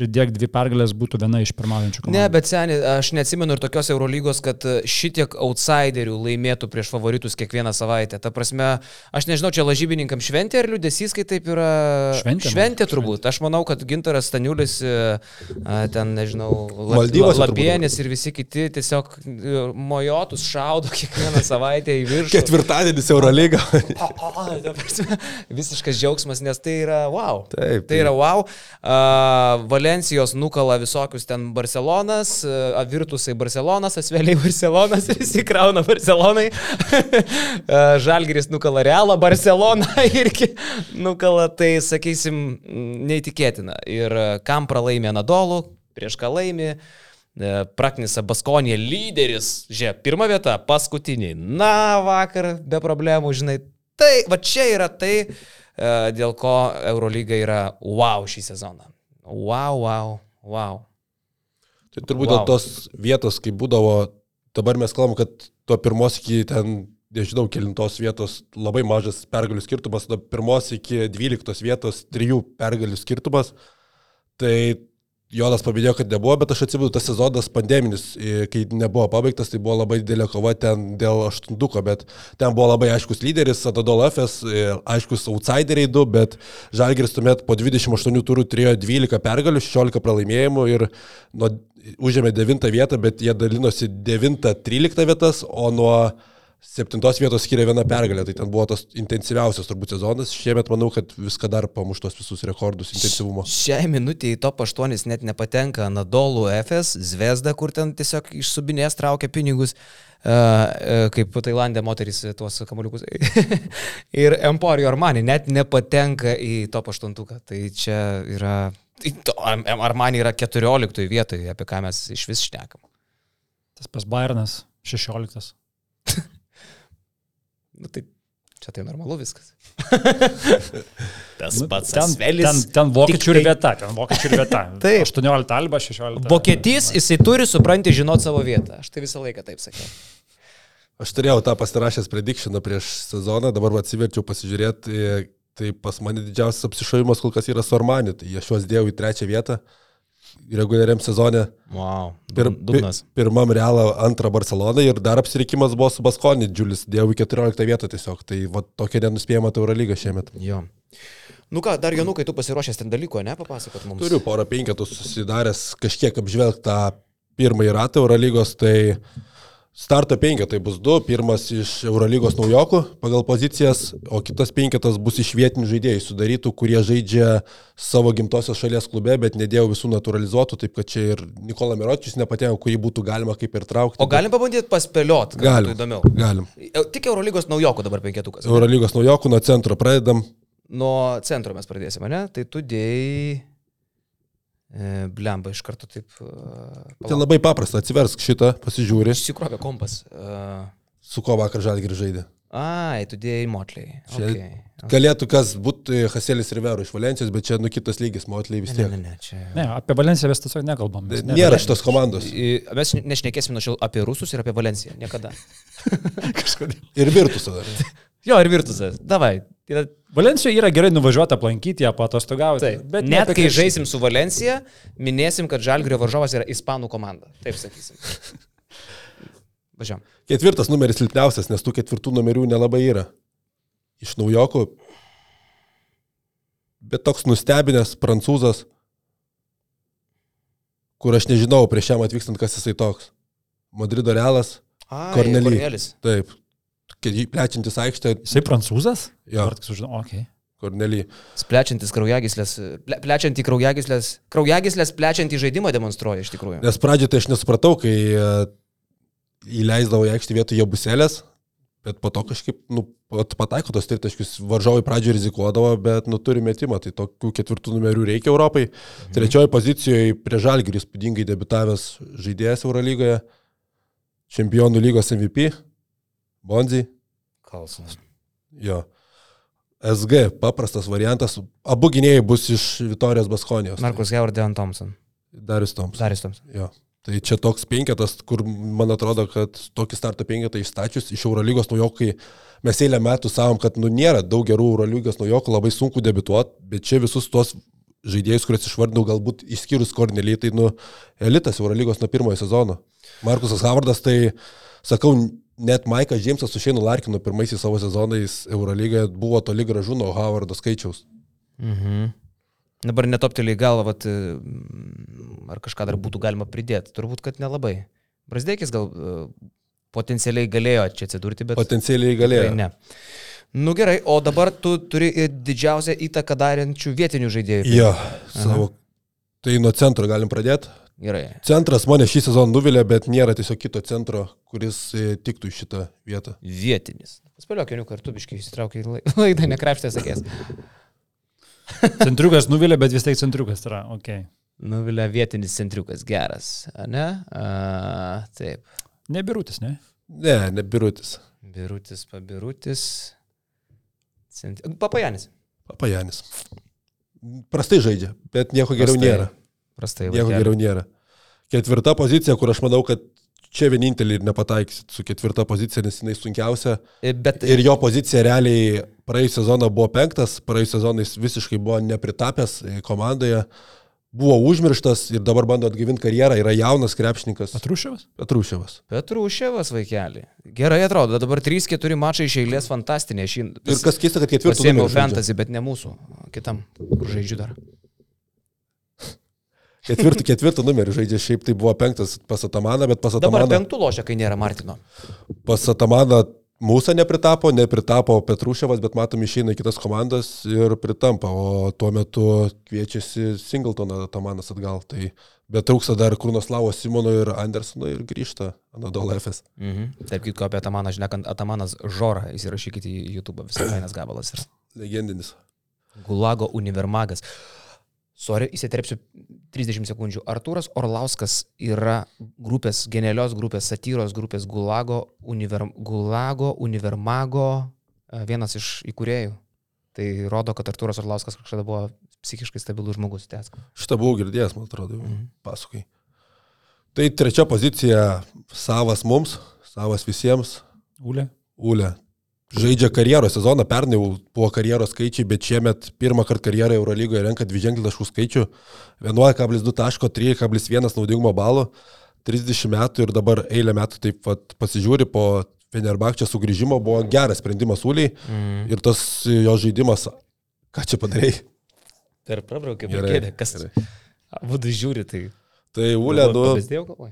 pridėk dvi pergalės būtų viena iš pirmaujančių komandų. Ne, bet seniai, aš neatsimenu ir tokios Eurolygos, kad šitiek outsiderių laimėtų prieš favoritus kiekvieną savaitę. Ta prasme, aš nežinau, čia lažybininkam šventė ar liūdėsys, kai taip yra. Šventė, šventė turbūt. Šventė. Aš manau, kad Gintaras Staniulis, ten, nežinau, Maldyvose Lapienis ir visi kiti tiesiog e, mojotus šaudo <laughs> kiekvieną savaitę į viršų. Ketvirtadienis Eurolyga. <laughs> Ta prasme, <laughs> Visiškas džiaugsmas, nes tai yra wow. Taip, Tai yra wow. Uh, Valencijos nukala visokius ten Barcelonas, uh, Virtusai Barcelonas, Asveliai Barcelonas <laughs> ir įsikrauna Barcelonai. Uh, <laughs> Žalgiris nukala Realą, Barceloną <laughs> irgi nukala, tai sakysim, neįtikėtina. Ir uh, kam pralaimė Nadolų, prieš ką laimė. Praknisa Baskonė lyderis, žiūrėk, pirma vieta, paskutiniai. Na, vakar be problemų, žinai. Tai, va čia yra tai, dėl ko Eurolyga yra wow šį sezoną. Wow, wow, wow. Tai turbūt Wow. dėl tos vietos, kai būdavo, dabar mes kalbam, kad tuo pirmos iki ten, nežinau, kilintos vietos labai mažas pergalių skirtumas, nuo pirmos iki dvyliktos vietos trijų pergalių skirtumas. Tai Jonas paminėjo, kad nebuvo, bet aš atsimenu, tas sezonas pandeminis, e, kai nebuvo pabaigtas, tai buvo labai didelė kova ten dėl aštuntuko, bet ten buvo labai aiškus lyderis, Atadol FS, e, aiškus outsideriai du, bet Žalgiris tuomet po 28 turų turėjo 12 pergalių, 16 pralaimėjimų ir nuo, užėmė 9 vietą, bet jie dalinosi 9-13 vietas, o nuo 7 vietos skiria viena pergalė, tai ten buvo tas intensyviausias turbūt sezonas. Šiemet manau, kad viską dar pamuštos visus rekordus intensyvumo. Šiai minutė į top 8 net nepatenka Nadolų FS, Zvezda, kur ten tiesiog iš subinės traukia pinigus, uh, uh, kaip Tailandė moteris tuos kamoliukus. <laughs> ir Emporio Armani net nepatenka į top 8. Tai čia yra... tai Armani yra 14 vietoje, apie ką mes iš vis šnekam. Tas pas Bayernas 16. Nu, tai čia tai normalu viskas. <laughs> Tas Nu, pats ten, Asvelis. ten, ten vokiečių ir tai- vieta, ten vokiečių ir vieta. <laughs> Taip. 18 alba, 16. Vokietys, jisai turi supranti žinot savo vietą. Aš tai visą laiką taip sakiau. Aš turėjau tą pasirašęs predikšiną prieš sezoną, dabar atsiverčiau pasižiūrėti, e, tai pas mane didžiausias apsišovimas kol kas yra su Armani, tai aš juos dėjau į trečią vietą reguliariam sezone. Wow. Pir, Dugnas. pi, pirmam realą, antrą Barceloną ir dar apsirikimas buvo su Baskonį, Džiulis dėjau į 14 vietą tiesiog, tai va tokia nenuspėjama Tauro lyga šiemet. Jo. Nu ką, dar Jonukai, tu pasiruošęs ten dalyko, ne, papasakot mums. Turiu porą penketų susidaręs kažkiek apžvelgtą pirmąjį ratą Eurolygos, tai starto penketai bus du. Pirmas iš Eurolygos naujokų pagal pozicijas, o kitas penketas bus iš vietinių žaidėjų sudarytų, kurie žaidžia savo gimtosios šalies klube, bet nedėjau visų naturalizuotų, taip kad čia ir Nikola Miročius nepatėjo, kurį būtų galima kaip ir traukti. O galim pabandyti paspėliot, kad Galim. būtų įdomiau. Galim. E, Tik Eurolygos naujokų dabar penketukas. Eurolygos naujokų nuo centro pradedam. Nuo centro mes pradėsime, ne? Tai tu dėjai Blemba iš karto taip. e, Tai palauk. labai paprasta, atsiversk šitą, pasižiūri, Išsikrovė kompas. Uh, su ko vakar žalgirį žaidė. ai, tu dėjai motliai. Okay. Galėtų kas būtų Haselis Rivero iš Valencijos, bet čia nu kitas lygis, Motliai vis Ne, tiek. ne, ne, čia. Ne, apie Valenciją mes tiesiog nekalbam. mes ne- Nėra šitos komandos. Mes nešnekėsim nuo šiol apie rusus ir apie Valenciją. Niekada. <laughs> Kažkodėl. Ir Virtusą dar. <laughs> Jo, ir virtusas. Davai. Yra... Valencijoje yra gerai nuvažiuoti aplankyti ją, patostogauti. Taip. Bet ne Net kai krepšinį. žaisim su Valencija, minėsim, kad Žalgrio varžovas yra ispanų komanda. Taip sakysim. <laughs> Važiuom. Ketvirtas numeris silpniausias, nes tų ketvirtų numerių nelabai yra. Iš naujokų. Bet toks nustebinęs prancūzas, kur aš nežinau prieš jam atvykstant, kas jisai toks. Madrido realas, Ai, Kornely. Kornelis. taip. Plečiantis aikštę, Jisai prancūzas? Jo. Dabar tik sužinau, okei. Okay. Kornely. Plečiantis kraujagyslės, ple, plečiantį kraujagyslės, kraujagyslės plečiantį žaidimą demonstruoja iš tikrųjų. Nes pradžioje tai aš nesupratau, kai e, įleisdavo į aikštę vietoj jabuselės, bet po to kažkaip, nu, pat- pataiko tos tritaškius, varžovai pradžioje rizikuodavo, bet, nu, turi metimą, tai tokių ketvirtų numerių reikia Europai. Mhm. Trečioji pozicijoje prie Žalgirį spūdingai debitavęs žaidėjas Eurolygoje, čempionų lygos MVP, Bonzi, Kalsonas. jo. SG, paprastas variantas, abu gynėjai bus iš Vitorijos Baskonijos. Markus Howard, Deon Thompson. Darius Toms. Daris Thompson. Jo. Tai čia toks penketas, kur man atrodo, kad tokį starto penketą išstačius iš Eurolygos naujokai mes eilę metų savom, kad nu, nėra daug gerų Eurolygos naujokų, labai sunku debituoti, bet čia visus tuos žaidėjus, kuriuos išvardinau, galbūt išskyrus Kornelį, tai nu, elitas Eurolygos nuo pirmojo sezono. Markusas Havardas, tai sakau, net Maikas Džeimsas su Šeinu Larkinu pirmaisiais savo sezonais Eurolygoje buvo toli gražu nuo Havardo skaičiaus. Mhm. Dabar netopteliai galva, vat, mm, ar kažką dar būtų galima pridėti. Turbūt, kad nelabai. Brasdėkis gal e, potencialiai galėjo čia atsidurti, bet... Potencialiai galėjo. Ne. Nu gerai, o dabar tu turi didžiausią įtaką darančių vietinių žaidėjų. Jo, savo. Tai nuo centro galim pradėti. Gerai. Centras mane šį sezoną nuvilė, bet nėra tiesiog kito centro, kuris e, tiktų į šitą vietą. Vietinis. Paspėliok, jau kartu biškai įsitraukia į lai- <laughs> laidą, nekrapštė sakės. <laughs> Centriukas nuvilė, bet vis tiek centriukas yra, okei. Okay. Nuvilia vietinis centriukas, geras, ne? A, taip. Nebirutis, ne? Ne, ne birutis. Birutis, pabirutis. Cent... Papajanis. Papajanis. Prastai žaidžia, bet nieko geriau Prastai. nėra. Prastai. Nieko geriau nėra. Ketvirta pozicija, kur aš manau, kad čia vienintelį ir nepataikysit su ketvirta pozicija, nes jinai sunkiausia. Bet Ir jo pozicija realiai praėjusią sezoną buvo penktas, praėjusią sezoną jis visiškai buvo nepritapęs e, komandoje, buvo užmirštas ir dabar bando atgyvinti karjerą, yra jaunas krepšininkas Patrušiavas? Petruševas. Petruševas vaikeli. Gerai atrodo, dabar 3-4 mačai iš eilės fantastinė. Šį Ir kas keista, kad ketvirtas Pasėmiau fantasy, bet ne mūsų, kitam, žaidžiu dar. Ketvirtų, ketvirtų numerį žaidžia, šiaip tai buvo penktas pas Atamaną, bet pas Dabar Atamaną, penktų lošia, kai nėra Martino. pas Atamaną mūsų nepritapo, nepritapo Petruševas, bet matom išeina į kitas komandas ir pritampa, o tuo metu kviečiasi Singletoną Atamanas atgal. Tai bet trūksta dar Krunoslavo Simono ir Andersono ir grįžta Anadol FS. Mhm. Taip, kitko apie Atamaną, žinekant, Atamanas Žora, įsirašykite į YouTube, visai fainas gabalas yra. Legendinis. Gulago univermagas. Sorry, įsiterpsiu 30 sekundžių. Artūras Orlauskas yra grupės, genialios grupės, satyros grupės Gulago, univer, Gulago univermago e, vienas iš įkūrėjų. Tai rodo, kad Artūras Orlauskas kažkada buvo psichiškai stabilus žmogus. Tęsk. Šitą buvau girdėjęs, man atrodo, jau Mhm. pasakai. Tai trečia pozicija savas mums, savas visiems. Ulė. Ule. Žaidžia karjeros sezoną, pernai jau buvo karjeros skaičiai, bet šiemet pirmą kartą karjeroje Eurolygoje renka dviženklį taškų skaičių. 11,2 taško, 13,1 naudingumo balų, 30 metų ir dabar eilę metų taip pat pasižiūri po Fenerbakčio sugrįžimo, buvo geras sprendimas Uliai Mm. ir tas jo žaidimas, ką čia padarėjai. Per prabraukė, Gerai, kėdė, kas gerai. Būdu žiūri, tai... Tai Ule, nu,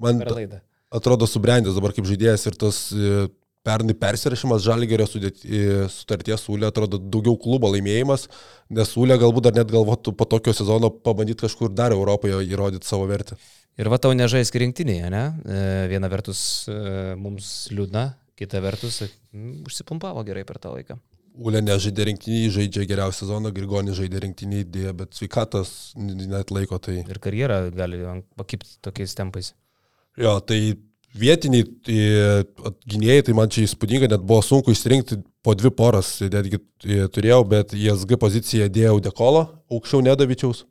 man Per atrodo subrendęs dabar kaip žaidėjas ir tas e, pernai persirašymas Žalgerio e, sutarties Ūlė atrodo daugiau klubo laimėjimas, nes Ūlė galbūt dar net galvotų po tokio sezono pabandyti kažkur dar Europoje įrodyti savo vertę. Ir va tau nežais rinktinėje, ne? E, Viena vertus e, mums liūdna, kita vertus mm, užsipumpavo gerai per tą laiką. Ulė nežaidė rinktinį, žaidžia geriausią sezoną, Grigonis žaidė rinktinį idėją, bet sveikatas net laiko tai. Ir karjera gali pakipti tokiais tempais. Jo, tai vietiniai tai, gynėjai, tai man čia įspūdinga, net buvo sunku išsirinkti po dvi poras, netgi e, turėjau, bet į SG poziciją dėjau Dekolo, aukščiau Nedavičiaus.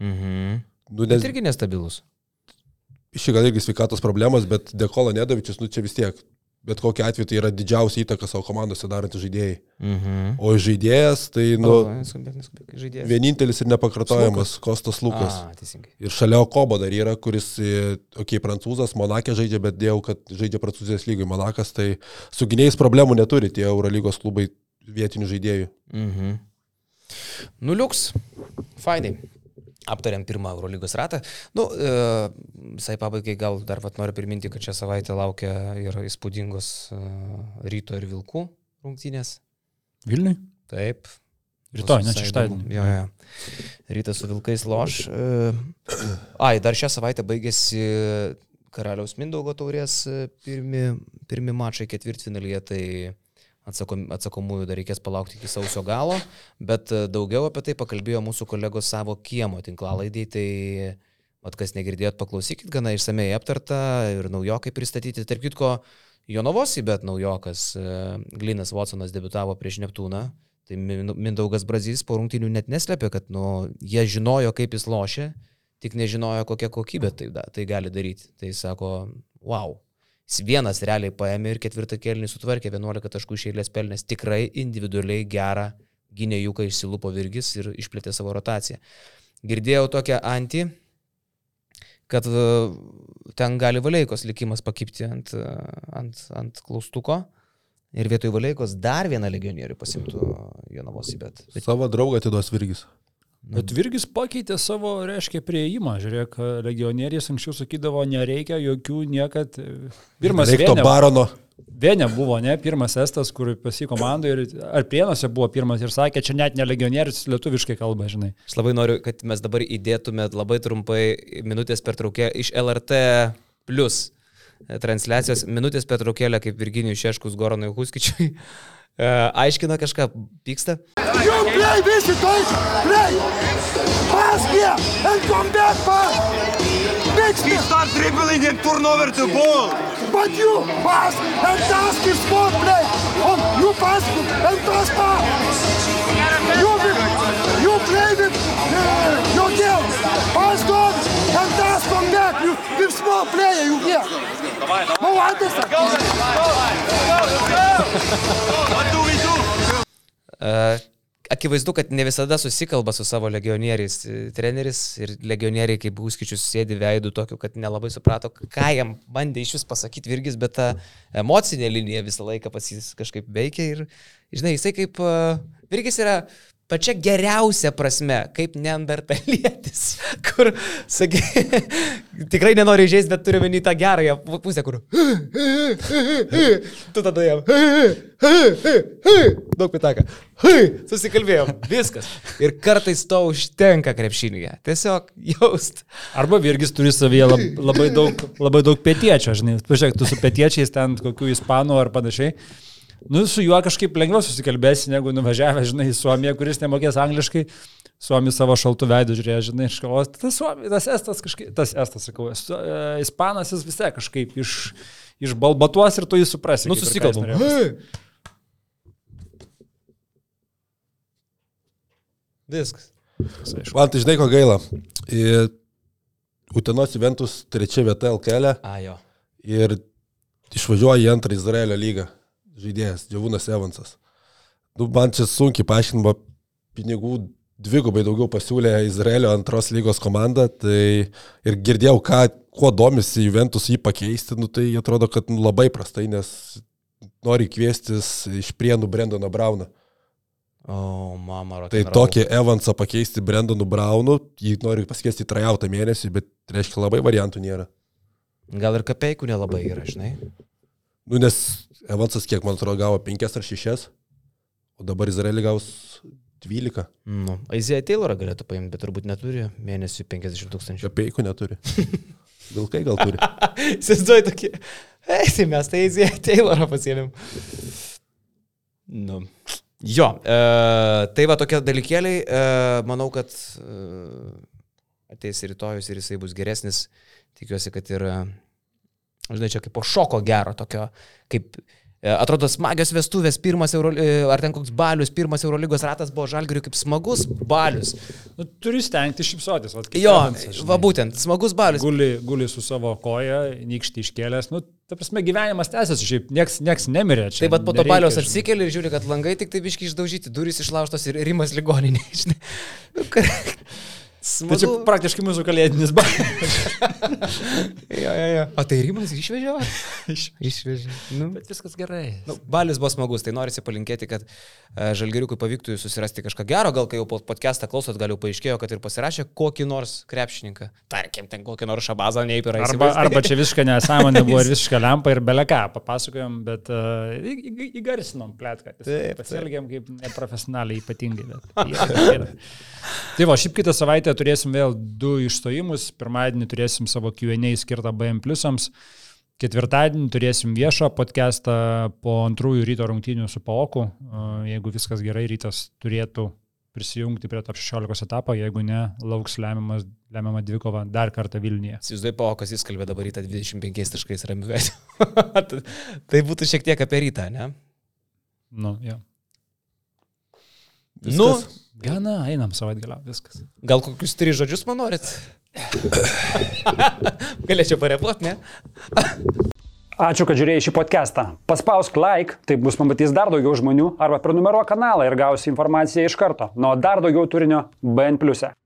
Mhm. Nu, nes... Bet irgi nestabilus. Iš gal irgi sveikatos problemos, bet Dekolo Nedavičius, nu čia vis tiek bet kokia atveju tai yra didžiausia įtaka savo komandose darantys žaidėjai. Mhm. O žaidėjas tai, nu, o, neskubėk, neskubėk, žaidėjas. vienintelis ir nepakartojamas Lukas. Kostas Lukas. A, teisingai. ir šalia Okobo dar yra, kuris, okei, okay, prancūzas, Monakė žaidžia, bet dėjau, kad žaidžia prancūzijos lygai. Monakas tai su gynėjais problemų neturi tie Eurolygos klubai vietinių žaidėjų. Mhm. Nuliuks. Fainai aptariam pirmą Eurolygos ratą. Nu, e, visai pabaigai gal dar vat, noriu priminti, kad šią savaitę laukia ir įspūdingos e, ryto ir vilkų rungtynės. Vilniui? Taip. Rytoj, ne šeštadienį. Jo, jo. Rytas su vilkais loš. E, <coughs> ai, dar šią savaitę baigėsi Karaliaus Mindaugo taurės e, pirmi, pirmi mačai ketvirtfinalyje, tai atsakom, atsakomųjų dar reikės palaukti iki sausio galo, bet e, daugiau apie tai pakalbėjo mūsų kolegos savo kiemo tinklalaidį, tai Mat, kas negirdėjot, paklausykit, gana išsamei aptarta ir naujokai pristatyti. Tarp kitko, Jonovosi, bet naujokas e, Glinas Watsonas debitavo prieš Neptūną. Tai Mindaugas Brazys po rungtinių net neslėpė, kad nu, jie žinojo, kaip jis lošia, tik nežinojo, kokią kokybę tai, tai gali daryti. Tai sako, wow, vienas realiai paėmė ir ketvirtą kelnį sutvarkė, 11 taškų iš eilės pelnės, tikrai individualiai gerą gynėjuką išsilupo virgis ir išplėtė savo rotaciją. Girdėjau tokią antį, kad e, ten gali Valeikos likimas pakipti ant, e, ant, ant klaustuko. Ir vietoj Valeikos dar vieną legionierių pasimtų Jonavos į bet... Savo draugą atiduos Virgis. Bet Virgis pakeitė savo, reiškia, prieimą. Žiūrėk, legionieriais anksčiau sakydavo, nereikia jokių niekad. Pirmas Reikto barono. Vienė buvo, ne, pirmas estas, kur pasi komandai ir ar prienuose buvo pirmas ir sakė, čia net ne legionierius lietuviškai kalba, žinai. Aš labai noriu, kad mes dabar įdėtume labai trumpai minutės pertraukė iš LRT plus transliacijos minutės pertraukėlę kaip Virginijų Šeškus Goronui Huskičiui. E, aiškina kažką, pyksta. You play visi toys, play! Pass here and come back, pass! Next He start dribbling and turn over the ball. But you pass and task is for play. Oh, you pass and task pass. You, you play with uh, your girl. Pass on and task come back. You with small player, you hear. No, understand. Go, go, let's go. What do we do? Uh, akivaizdu, kad ne visada susikalba su savo legionieriais treneris ir legionieriai, kaip Būskičius sėdi veidų tokiu, kad nelabai suprato, ką jam bandė iš vis pasakyti Virgis, bet ta emocinė linija visą laiką pas jis kažkaip veikia ir, žinai, jisai kaip uh, Virgis yra pačia geriausia prasme, kaip neandertalietis, <laughs> kur, sakai, <laughs> tikrai nenori žaisti, bet turiu menį tą gerąją pusę, kur <laughs> tu tada jam daug pitaka, susikalbėjom, viskas. Ir kartais to užtenka krepšinėje, tiesiog jaust. Arba Virgis turi savyje lab, labai, daug, labai daug pietiečio, žinai, pažiūrėk, tu su pietiečiais ten kokių ispanų ar panašiai. Nu, su juo kažkaip lengviau susikalbėsi, negu nuvažiavę, žinai, į Suomiją, kuris nemokės angliškai. Suomis savo šaltų veidų žiūrėjo, žinai, iš kavos. Tas, Suomi, tas estas kažkaip, tas estas, sakau, su, e, ispanas jis vis tiek kažkaip iš, išbalbatuos ir tu jį suprasi. Nu, susikalbam. Viskas. Man tai žinai, ko gaila. Utenos Juventus trečia vieta LKL. A, jo. Ir išvažiuoja į antrą Izraelio lygą žaidėjas, Džiavūnas Evansas. Nu, man čia sunkiai paaiškinama, pinigų dvigubai daugiau pasiūlė Izraelio antros lygos komanda, tai ir girdėjau, ką, kuo domisi Juventus jį pakeisti, nu, tai atrodo, kad nu, labai prastai, nes nori kviestis iš prienų Brendoną Brauną. O, mama, Tai tokį Evansą pakeisti Brendonu Braunu, jį nori pasikeisti trajautą mėnesį, bet reiškia labai variantų nėra. Gal ir kapeikų nelabai yra, žinai. Nu, nes Evansas, kiek man atrodo, gavo 5 ar 6, o dabar Izraelį gaus 12. Nu, Aizija Taylorą galėtų paimti, bet turbūt neturi mėnesių 50 tūkstančių. Kapeikų neturi. <laughs> Vilkai gal turi. <laughs> Įsivaizduoju tokį. Ei, tai mes tai Aizija Taylorą pasiėmėm. Nu. Jo, e, tai va tokie dalykėliai, e, manau, kad e, ateis rytojus ir jisai bus geresnis. Tikiuosi, kad ir, žinai, čia kaip po šoko gero tokio, kaip e, atrodo smagios vestuvės, pirmas Euro, e, ar ten koks balius, pirmas Eurolygos ratas buvo žalgiriui kaip smagus balius. Nu, turi stengti šipsotis. vat kaip Jo, Evansas, va būtent, smagus balius. Guli, guli su savo koja, nykštį iškėlęs. Nu, ta prasme, gyvenimas tęsiasi, šiaip nieks, nieks nemirė. Čia Taip pat po to baliaus atsikeli ir žiūri, kad langai tik taip iški išdaužyti, durys išlaužtos ir rimas ligoninė. žinai. Ką- Tai čia Smagu. praktiškai mūsų kalėdinis balas. <laughs> Jo, jo, jo. O tai rimas išvežė? <laughs> Išvežė. Nu. Bet viskas gerai. Nu, balius buvo smagus, tai norisi palinkėti, kad e, žalgiriukui pavyktų susirasti kažką gero, gal kai jau po podcastą klausot, gal jau paaiškėjo, kad ir pasirašė kokį nors krepšininką. Tarkim, ten kokį nors šabazą neįpira. Arba, arba čia visiškai nesąmonė <laughs> buvo ir visiškai lempa ir beleką papasakojom, bet uh, įgarsinom plėtką. Pasielgėm kaip neprofesionaliai ypatingai. Bet. Tai va, šiaip kitą savaitę turėsim vėl du išstojimus. Pirmadienį turėsim savo Q&A skirtą BM pliusams. Ketvirtadienį turėsim viešą podcastą po antrųjų ryto rungtynių su Paoku. Jeigu viskas gerai, rytas turėtų prisijungti prie top 16 etapą, jeigu ne, lauks lemiamas, lemiamą dvikovą dar kartą Vilniuje. Įsivaizduoju, po kas jis kalbė dabar rytą 25 taškais ramiuoju. <laughs> tai būtų šiek tiek apie rytą, ne? Nu, jo. Nu, Gana, einam savaitgalą, viskas. gal kokius tris žodžius man norit? <laughs> Galėčiau parepuoti, ne? Ačiū, kad žiūrėjai šį podcastą. Paspausk like, taip bus pamatys dar daugiau žmonių, arba prenumeruok kanalą ir gausi informaciją iš karto. Nuo dar daugiau turinio BN ⁇. e.